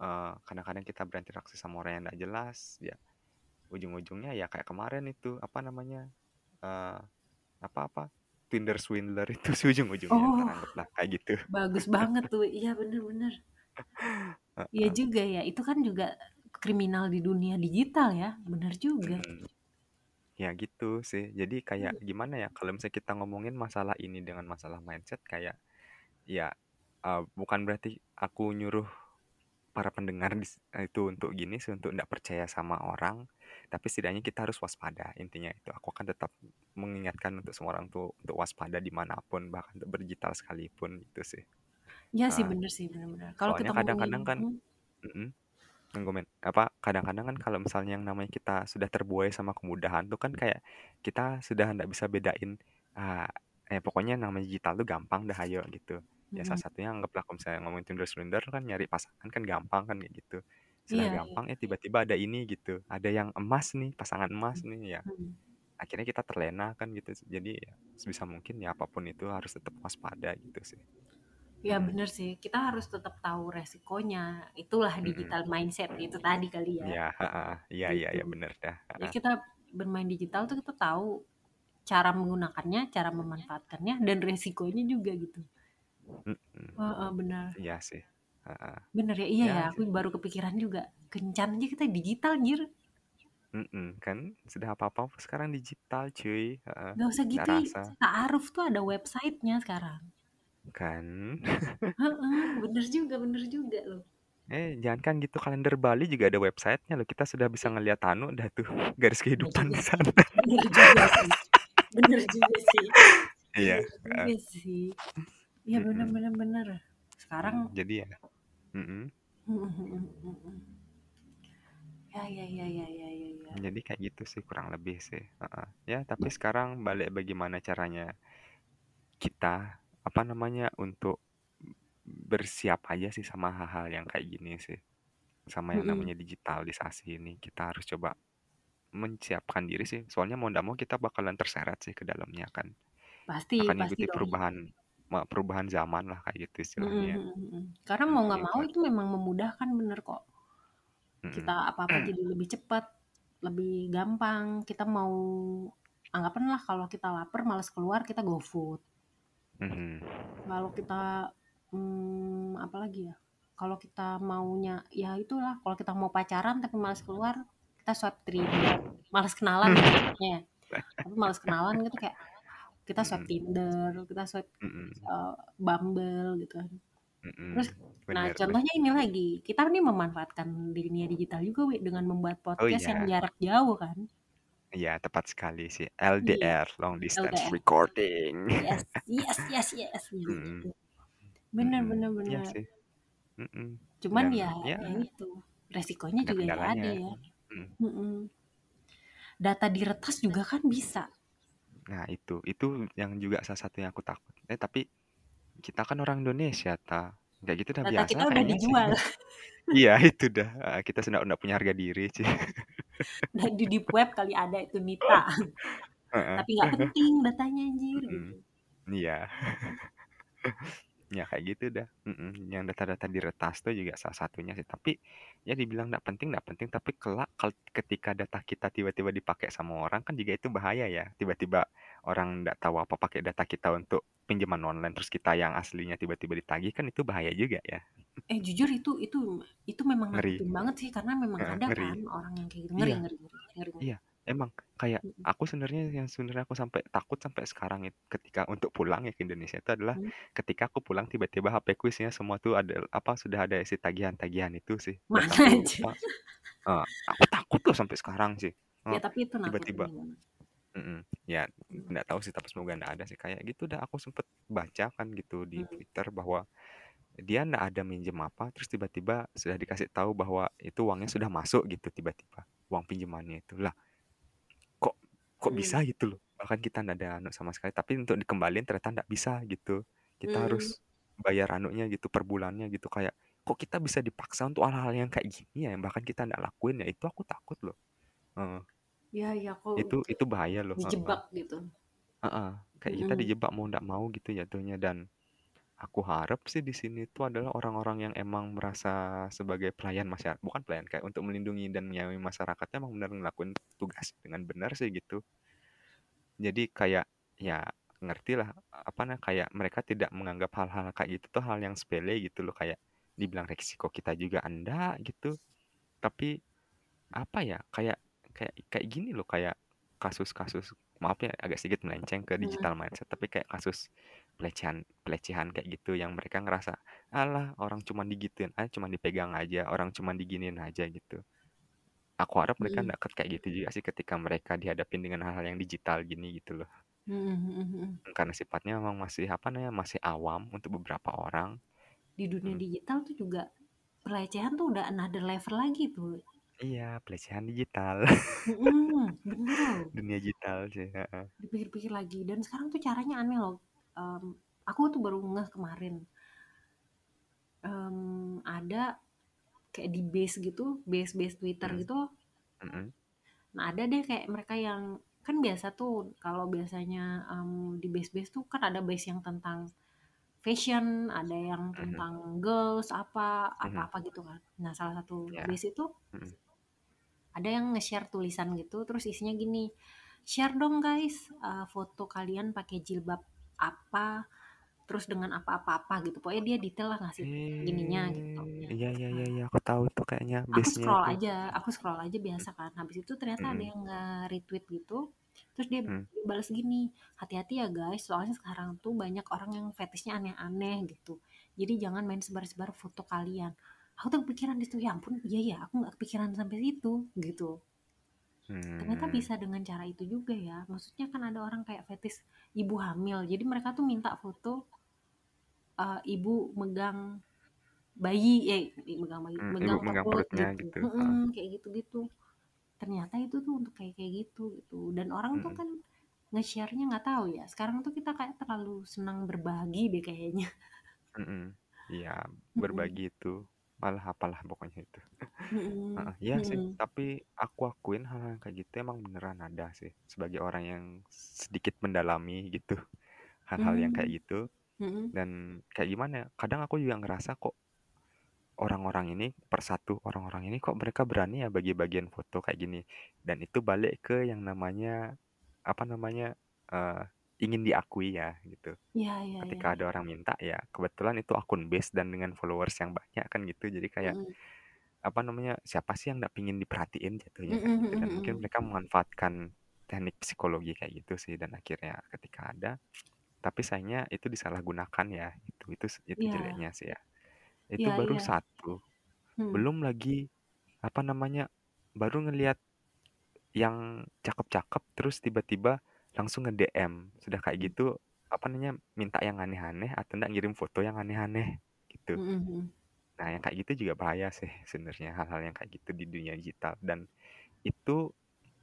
Eh, kadang-kadang kita berinteraksi sama orang yang tidak jelas ya ujung-ujungnya ya kayak kemarin itu apa namanya eh apa-apa Tinder swindler itu sih ujung-ujungnya oh anggaplah kayak gitu. bagus banget tuh. Iya bener-bener iya juga ya itu kan juga kriminal di dunia digital ya bener juga. Mm-mm. ya gitu sih jadi kayak Iya. gimana ya kalau misalnya kita ngomongin masalah ini dengan masalah mindset kayak ya eh, bukan berarti aku nyuruh para pendengar dis- itu untuk gini sih untuk tidak percaya sama orang tapi setidaknya kita harus waspada intinya itu. Aku akan tetap mengingatkan untuk semua orang tuh untuk waspada di mana pun bahkan untuk berdigital sekalipun gitu sih. Iya sih Ah, bener sih bener-bener. Kalau kita kadang-kadang kan hmm, ngomongin apa kadang-kadang kan kalau misalnya yang namanya kita sudah terbuai sama kemudahan tuh kan kayak kita sudah tidak bisa bedain ah eh pokoknya namanya digital tuh gampang dah ayo gitu ya hmm, salah satunya anggaplah kalau misalnya ngomongin Tinder Swindler kan nyari pasangan kan gampang kan kayak gitu sudah iya iya gampang ya tiba-tiba ada ini gitu ada yang emas nih pasangan emas nih ya Hmm. akhirnya kita terlena kan gitu jadi ya sebisa mungkin ya apa pun itu harus tetap waspada gitu sih Ya Mm-mm, bener sih, kita harus tetap tahu resikonya. Itulah mm-mm. digital mindset itu tadi kali ya. ya ha. iya iya bener dah Jadi ha. kita bermain digital tuh kita tahu cara menggunakannya, cara memanfaatkannya, dan resikonya juga gitu. Mm-mm. Heeh, benar. iya sih ha. Bener ya, iya ya ya. Aku baru kepikiran juga. Kencan aja kita digital, jir. Mhm, kan sudah apa-apa sekarang digital cuy, heeh, Nggak usah nggak gitu, rasa. Ta'aruf tuh ada website-nya sekarang. Kan. Heeh, bener juga bener juga loh. Eh, jangankan gitu kalender Bali juga ada website-nya loh, kita sudah bisa Iya. ngelihat anu dah tuh, garis Bener kehidupan juga di sih sana. bener juga sih bener juga sih Iya, bener heeh. juga sih. Iya bener bener bener. Sekarang jadi ya mhm mhm. Ya ya ya ya ya ya ya. Jadi kayak gitu sih kurang lebih sih, heeh. Ya tapi sekarang balik bagaimana caranya kita, apa namanya, untuk bersiap aja sih sama hal-hal yang kayak gini sih. Sama yang Mhm. namanya digitalisasi ini, kita harus coba menyiapkan diri sih, soalnya mau ndak mau kita bakalan terseret sih ke dalamnya kan. Pasti Akan pasti ngikuti dong. perubahan perubahan zaman lah kayak gitu Mhm istilahnya. mhm mhm. Karena mau Mhm, nggak mau itu memang memudahkan, bener kok. Mhm. Kita apa-apa jadi lebih cepat, lebih gampang, kita mau anggapanlah kalau kita laper males keluar, kita GoFood. Mhm. Kalau kita, mmm, apalagi ya, kalau kita maunya ya itulah, kalau kita mau pacaran tapi males keluar, kita swipe Tinder, males kenalan ya, tapi males kenalan gitu kayak kita swipe Mhm. Tinder, kita swipe, eee, Bumble gitu kan. Terus Mhm, nah bener deh. contohnya ini lagi, kita nih memanfaatkan dunia digital juga wi dengan membuat Oh podcast yang iya. jarak jauh kan. Iya tepat sekali sih, Iya, LDR, long distance LDR. recording. Yes yes yes yes, Mhm. gitu. Bener Mhm, bener iya bener. sih. Mhm, Cuman dan ya ya ya itu, resikonya ada juga ya ada ya. Mhm. Data diretas juga kan bisa. Nah itu itu yang juga salah satu yang aku takut. Eh tapi, kita kan orang Indonesia ta, kayak gitu udah biasa kita udah dijual. Iya itu dah, heeh, kita sudah ndak punya harga diri sih. Dan di deep web kali ada itu Nita. Tapi nggak penting datanya anjir, Mhm, gitu. Ya kayak gitu dah, mhm, yang data-data diretas tuh juga salah satunya sih, tapi ya dibilang ndak penting ndak penting, tapi kelak ketika data kita tiba-tiba dipakai sama orang kan juga itu bahaya ya, tiba-tiba orang ndak tahu apa pakai data kita untuk pinjaman online, terus kita yang aslinya tiba-tiba ditagih kan itu bahaya juga ya. Eh jujur itu itu itu memang Ngeri. banget sih, karena memang Heeh, ada ngeri. kan orang yang kayak gitu, ngeri Iya. ngeri ngeri ngeri ngeri. Iya, emang kayak Mhm. aku sebenarnya yang sebenarnya aku sampai takut sampai sekarang it ketika untuk pulang ya ke Indonesia itu adalah ketika aku pulang tiba-tiba HP-ku isinya semua tuh ada apa, sudah ada isi tagihan-tagihan itu sih, dan Mana aku aja. eee, aku takut loh sampai sekarang sih, Ya tapi itu tiba-tiba nakutin banget. mhm, ya Mhm. ndak tahu sih tapi semoga ndak ada sih, kayak gitu dah aku sempet baca kan gitu di Mhm. Twitter bahwa dia ndak ada minjem apa, terus tiba-tiba sudah dikasih tahu bahwa itu uangnya sudah masuk gitu tiba-tiba, uang pinjamannya itu. Lah kok kok bisa gitu loh, bahkan kita ndak ada anu sama sekali, tapi untuk dikembaliin ternyata ndak bisa gitu. Kita Mmm. harus bayar anunya gitu, per bulannya gitu, kayak kok kita bisa dipaksa untuk hal-hal yang kayak gini ya, yang bahkan kita ndak lakuin ya, itu aku takut loh. Heeh. Iya iya, kok Itu itu bahaya loh, dijebak gitu. Heeh, kayak kita Mhm. dijebak mau ndak mau gitu jatuhnya dan aku harap sih di sini tuh adalah orang-orang yang emang merasa sebagai pelayan masya bukan pelayan, kayak untuk melindungi dan menyayangi masyarakatnya emang bener ngelakuin tugas dengan benar sih gitu. Jadi kayak ya ngertilah, apa nah, kayak mereka tidak menganggap hal-hal kayak gitu tuh hal yang sepele gitu loh, kayak dibilang resiko kita juga enggak gitu. Tapi apa ya, kayak kayak kayak gini loh, kayak kasus-kasus maaf ya agak sedikit melenceng ke Mhm. digital mindset, tapi kayak kasus pelecehan pelecehan kayak gitu yang mereka ngerasa, "Alah orang cuman digituin aja, cuman dipegang aja, orang cuman diginiin aja," gitu. Aku harap mereka Mhm. ndak ket kayak gitu juga sih ketika mereka dihadapin dengan hal-hal yang digital gini gitu loh. Mhm mhm mhm. Karena sifatnya memang masih apa namanya, masih awam untuk beberapa orang. Di dunia Mhm. digital tuh juga pelecehan tuh udah another level lagi tuh. Iya, pelecehan digital. Mhm, bener. Dunia digital sih, heeh. Dipikir-pikir lagi dan sekarang tuh caranya aneh loh, mmm, aku tuh baru ngeh kemarin. Mmm, ada kayak di base gitu, base-base Twitter Mhm. gitu. Mhm. Nah ada deh kayak mereka yang kan biasa tuh kalau biasanya, mmm, di base-base tuh kan ada base yang tentang fashion, ada yang Mhm. tentang girls, apa, Mhm. apa-apa gitu kan. Nah salah satu Iya. base itu Mhm. ada yang nge-share tulisan gitu, terus isinya gini, "Share dong guys, eee, foto kalian pakai jilbab apa, terus dengan apa-apa-apa gitu. Pokoknya dia detail lah ngasih gininya gitu. Eh, Ya. iya iya iya iya, aku tahu tuh kayaknya Aku scroll itu. aja, aku scroll aja biasa kan. Habis itu ternyata ada Mm-mm. yang nge-retweet gitu. Terus dia Hmm. balas gini, hati-hati ya guys, soalnya sekarang tuh banyak orang yang fetishnya aneh-aneh gitu. Jadi jangan main sebar-sebar foto kalian. Aku tuh kepikiran di situ, ya ampun, iya ya, aku nggak kepikiran sampai situ gitu. Ternyata Hmm. bisa dengan cara itu juga ya. Maksudnya kan ada orang kayak fetish ibu hamil. Jadi mereka tuh minta foto uh, ibu megang bayi, eh megang bayi, Hmm, megang ibu megang perut perutnya gitu. gitu. Ah. kayak gitu-gitu. Ternyata itu tuh untuk kayak kayak gitu gitu. Dan orang tuh Mm-mm. kan nge-share-nya nggak tahu ya. Sekarang tuh kita kayak terlalu senang berbagi deh kayaknya. Mm-mm. Iya, Mm-mm. berbagi itu malah apalah pokoknya itu. Mm-mm. Heeh, Iya sih, Mm-mm. tapi aku akuin hal yang kayak gitu emang beneran ada sih. Sebagai orang yang sedikit mendalami gitu, hal-hal yang kayak Mm. gitu. Mm-mm. Dan kayak gimana ya, kadang aku juga ngerasa kok orang-orang ini, persatu orang-orang ini kok mereka berani ya bagi bagian foto kayak gini. Dan itu balik ke yang namanya, apa namanya, eh, ingin diakui ya gitu. Iya, iya. Ketika ada orang minta ya, kebetulan itu akun base dan dengan followers yang banyak kan gitu. Jadi kayak Mm-mm. apa namanya siapa sih yang nggak pingin diperhatiin jatuhnya kayak Mm-mm, gitu dan mungkin mm-mm. mereka memanfaatkan teknik psikologi kayak gitu sih dan akhirnya ketika ada tapi sayangnya itu disalahgunakan ya itu itu itu Iya, jeleknya sih ya itu iya, baru iya. satu Hmm. belum lagi apa namanya baru ngelihat yang cakep-cakep terus tiba-tiba langsung nge-DM sudah kayak gitu apa namanya minta yang aneh-aneh atau enggak ngirim foto yang aneh-aneh gitu Mm-mm. Nah, yang kayak gitu juga bahaya sih sebenarnya hal-hal yang kayak gitu di dunia digital dan itu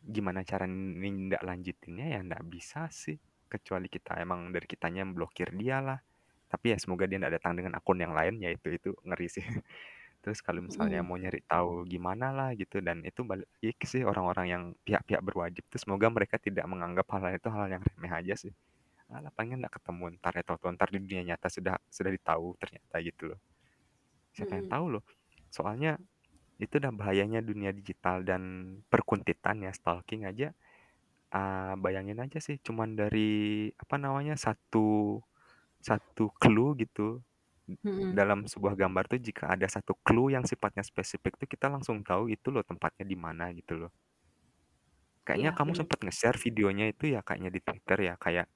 gimana cara nindak lanjutinnya ya nggak bisa sih kecuali kita emang dari kitanya blokir dia lah. Tapi ya semoga dia nggak datang dengan akun yang lain ya itu itu ngeri sih. Terus kalau misalnya Mm-mm. mau nyari tahu gimana lah gitu dan itu balik lagi sih orang-orang yang pihak-pihak berwajib tuh semoga mereka tidak menganggap hal itu hal yang remeh aja sih. Alah pengen nggak ketemu ntar ya tahu ntar di dunia nyata sudah sudah ditahu ternyata gitu loh siapa yang Mm-mm. tahu loh soalnya itu udah bahayanya dunia digital dan perkuntitan ya stalking aja Ah, bayangin aja sih cuman dari apa namanya satu satu clue gitu Mm-mm. dalam sebuah gambar tuh jika ada satu clue yang sifatnya spesifik tuh kita langsung tahu itu loh tempatnya di mana gitu loh kayaknya Iya, kamu sempat nge-share videonya itu ya kayaknya di Twitter ya kayak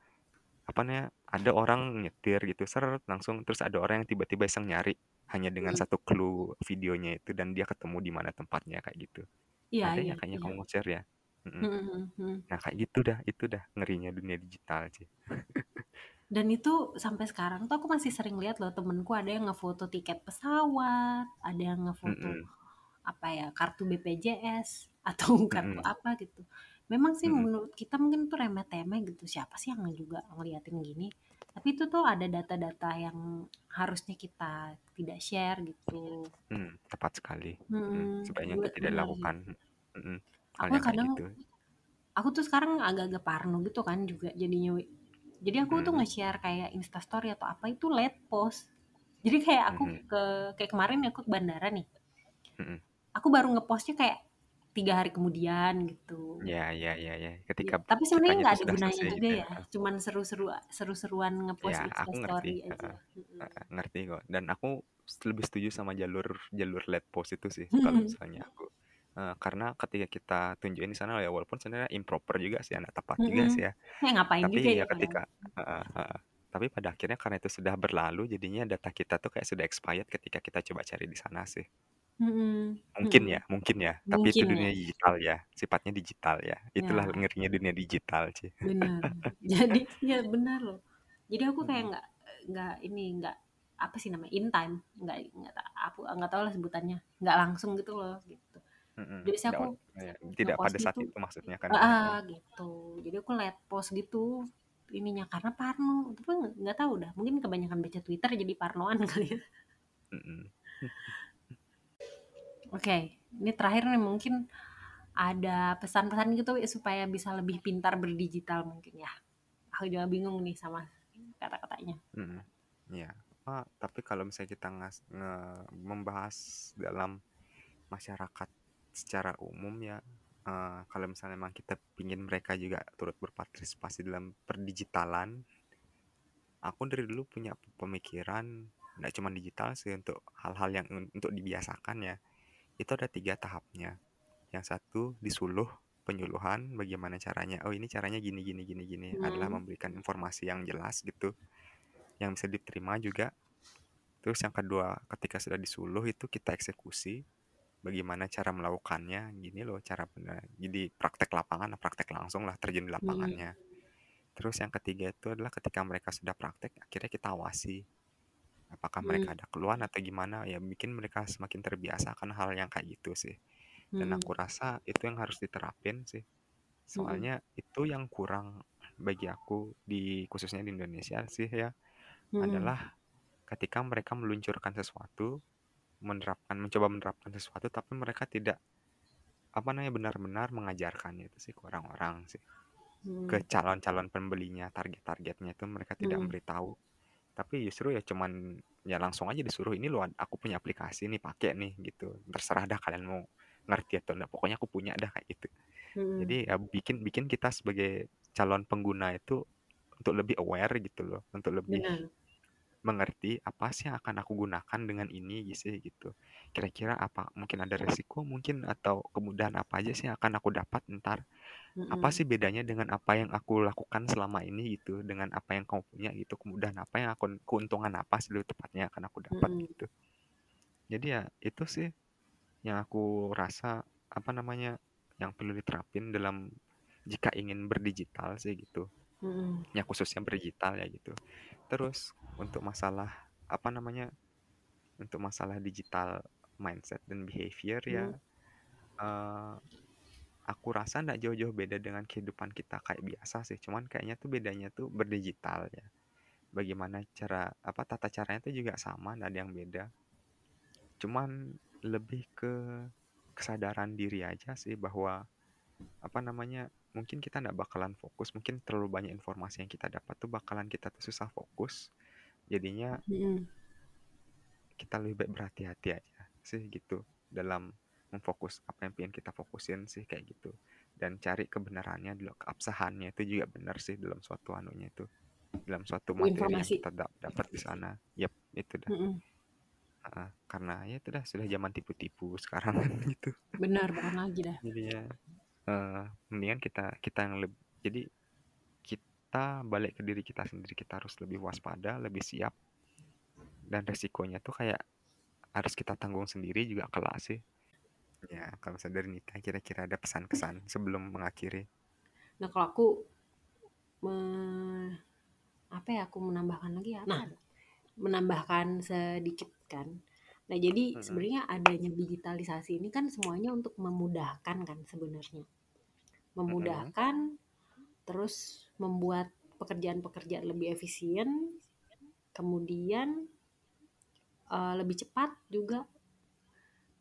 apa namanya ada orang nyetir gitu seret langsung terus ada orang yang tiba-tiba iseng nyari hanya dengan Mm. satu clue videonya itu dan dia ketemu di mana tempatnya kayak gitu Iya, ada iya, ya kayaknya iya. kamu nge-share ya mm. nah kayak gitu dah itu dah ngerinya dunia digital sih Dan itu sampai sekarang tuh aku masih sering lihat loh temenku ada yang ngefoto tiket pesawat, ada yang ngefoto Mm-mm. apa ya kartu BPJS atau kartu Mm-mm. apa gitu. Memang sih Mm-mm. menurut kita mungkin tuh remeh-temeh gitu. Siapa sih yang juga ngeliatin gini? Tapi itu tuh ada data-data yang harusnya kita tidak share gitu. Mm, tepat sekali Mm, Hmm, sebaiknya gue itu tidak benar sih. dilakukan hal Aku yang kayak kadang gitu aku tuh sekarang agak-agak parno gitu kan juga jadinya. Wi. Jadi aku tuh Mm, nge-share kayak instastory atau apa itu late post. Jadi kayak aku mm-mm. ke kayak kemarin aku ke bandara nih. Mm-mm. Aku baru ngepostnya kayak tiga hari kemudian gitu. ya ya ya ya Ya, ketika tapi sebenarnya nggak ada gunanya juga gitu ya ya. Cuman seru-seru seru-seruan ngepost ya aku ngerti aja. Heeh, ngerti kok dan aku lebih setuju sama jalur jalur led post itu sih kalau misalnya aku Eh, karena ketika kita tunjukin di sana ya walaupun sebenarnya improper juga sih anak tepat juga Mm-mm. sih ya Ya ngapain tapi juga ya ya ketika Heeh, heeh. tapi pada akhirnya karena itu sudah berlalu jadinya data kita tuh kayak sudah expired ketika kita coba cari di sana sih Mm-mm. mungkin Mm-mm. ya mungkin ya tapi itu Mungkin ya. dunia digital ya sifatnya digital ya itulah Ya, ngerinya dunia digital sih benar. Jadi ya benar loh. Jadi aku kayak nggak nggak ini nggak apa sih namanya in time nggak nggak aku nggak tahu lah sebutannya nggak langsung gitu loh gitu. Mm-mm. Jadi Nggak- aku ya, tidak pada saat gitu itu maksudnya kan ah ya gitu. Jadi aku liat post gitu ininya karena parno tapi nggak nggak tahu dah mungkin kebanyakan baca Twitter jadi parnoan kali ya. Oke, ini terakhir nih mungkin ada pesan-pesan gitu supaya bisa lebih pintar berdigital mungkin ya. Aku juga bingung nih sama kata-katanya. Mm-mm. ya Ah, tapi kalau misalnya kita ngas nge- membahas dalam masyarakat secara umum ya eh, kalau misalnya memang kita pingin mereka juga turut berpartisipasi dalam perdigitalan aku dari dulu punya pemikiran nggak cuma digital sih untuk hal-hal yang untuk dibiasakan ya. Itu ada tiga tahapnya. Yang satu disuluh penyuluhan bagaimana caranya oh ini caranya gini gini gini gini adalah Hmm. memberikan informasi yang jelas gitu yang bisa diterima juga. Terus yang kedua ketika sudah disuluh itu kita eksekusi bagaimana cara melakukannya gini loh cara benar jadi praktek lapangan praktek langsung lah terjun di Hmm. lapangannya terus yang ketiga itu adalah ketika mereka sudah praktek akhirnya kita awasi apakah mereka Hmm. ada keluhan atau gimana ya bikin mereka semakin terbiasa akan hal yang kayak gitu sih dan Hmm. aku rasa itu yang harus diterapin sih soalnya itu yang kurang bagi aku di khususnya di Indonesia sih ya Hmm. adalah ketika mereka meluncurkan sesuatu menerapkan mencoba menerapkan sesuatu tapi mereka tidak apa namanya benar-benar mengajarkannya itu sih ke orang-orang sih Hmm. ke calon-calon pembelinya target-targetnya itu mereka tidak Hmm. memberitahu tapi justru ya cuman ya langsung aja disuruh ini loh aku punya aplikasi nih pakai nih gitu terserah dah kalian mau ngerti atau enggak pokoknya aku punya dah kayak gitu Hmm. jadi ya bikin bikin kita sebagai calon pengguna itu untuk lebih aware gitu loh untuk lebih Benar. Mengerti apa sih yang akan aku gunakan dengan ini gitu gitu. Kira-kira apa mungkin ada resiko mungkin atau kemudahan apa aja sih yang akan aku dapat ntar? Apa sih bedanya dengan apa yang aku lakukan selama ini gitu? Dengan apa yang kamu punya gitu? Kemudahan apa yang aku keuntungan apa sih lebih tepatnya akan aku dapat Hmm. gitu? Jadi ya itu sih yang aku rasa apa namanya yang perlu diterapin dalam jika ingin berdigital sih gitu. Hmm. ya khususnya berdigital ya gitu terus untuk masalah apa namanya untuk masalah digital mindset dan behavior ya Hmm. eh, aku rasa nggak jauh-jauh beda dengan kehidupan kita kayak biasa sih. Cuman kayaknya tuh bedanya tuh berdigital ya. Bagaimana cara apa tata caranya tuh juga sama nggak ada yang beda. Cuman lebih ke kesadaran diri aja sih bahwa apa namanya mungkin kita nggak bakalan fokus mungkin terlalu banyak informasi yang kita dapat tuh bakalan kita tuh susah fokus jadinya Hmm. kita lebih baik berhati-hati aja sih gitu dalam memfokus apa yang pengen kita fokusin sih kayak gitu dan cari kebenarannya dulu keabsahannya itu juga benar sih dalam suatu anunya itu dalam suatu materi yang Informasi. kita da- dapat di sana yep itu dah Hmm. Heeh, karena ya itu dah sudah zaman tipu-tipu sekarang kan gitu Benar bukan lagi dah. jadinya eh mendingan kita kita yang lebih jadi kita balik ke diri kita sendiri kita harus lebih waspada lebih siap dan resikonya tuh kayak harus kita tanggung sendiri juga kelak sih ya kalau misalnya dari Nita kira-kira ada pesan-kesan sebelum mengakhiri Nah kalau aku me- apa ya aku menambahkan lagi apa? Nah menambahkan sedikit kan. Nah jadi sebenarnya adanya digitalisasi ini kan semuanya untuk memudahkan kan sebenarnya. Memudahkan terus membuat pekerjaan-pekerjaan lebih efisien, kemudian eh, lebih cepat juga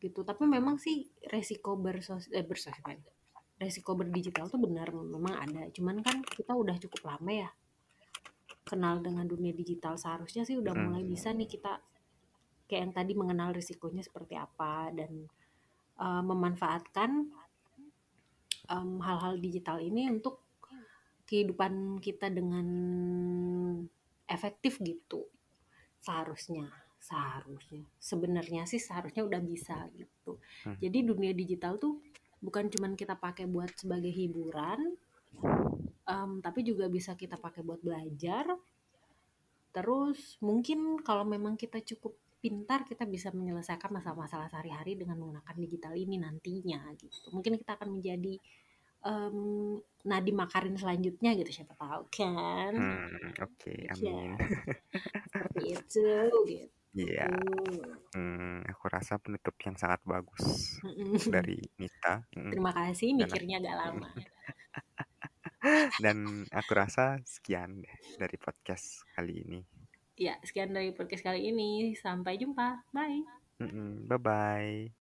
gitu. Tapi memang sih resiko bersos eh, bersosial resiko berdigital tuh benar memang ada. Cuman kan kita udah cukup lama ya kenal dengan dunia digital seharusnya sih udah mulai bisa nih kita kayak yang tadi mengenal risikonya seperti apa dan eh, memanfaatkan em, hal-hal digital ini untuk kehidupan kita dengan efektif gitu. Seharusnya seharusnya. Sebenarnya sih seharusnya udah bisa gitu. Hmm. jadi dunia digital tuh bukan cuman kita pakai buat sebagai hiburan em, tapi juga bisa kita pakai buat belajar. Terus mungkin kalau memang kita cukup pintar kita bisa menyelesaikan masalah-masalah sehari-hari dengan menggunakan digital ini nantinya gitu. Mungkin kita akan menjadi em, Nadiem Makarin selanjutnya gitu. Siapa tahu kan? Hmm, oke Iya. amin. Seperti itu gitu. Iya. Hmm, aku rasa penutup yang sangat bagus dari Nita Mm. terima kasih mikirnya agak lama. Dan aku rasa sekian deh dari podcast kali ini ya sekian dari podcast kali ini. Sampai jumpa. Bye. Mm-mm, bye bye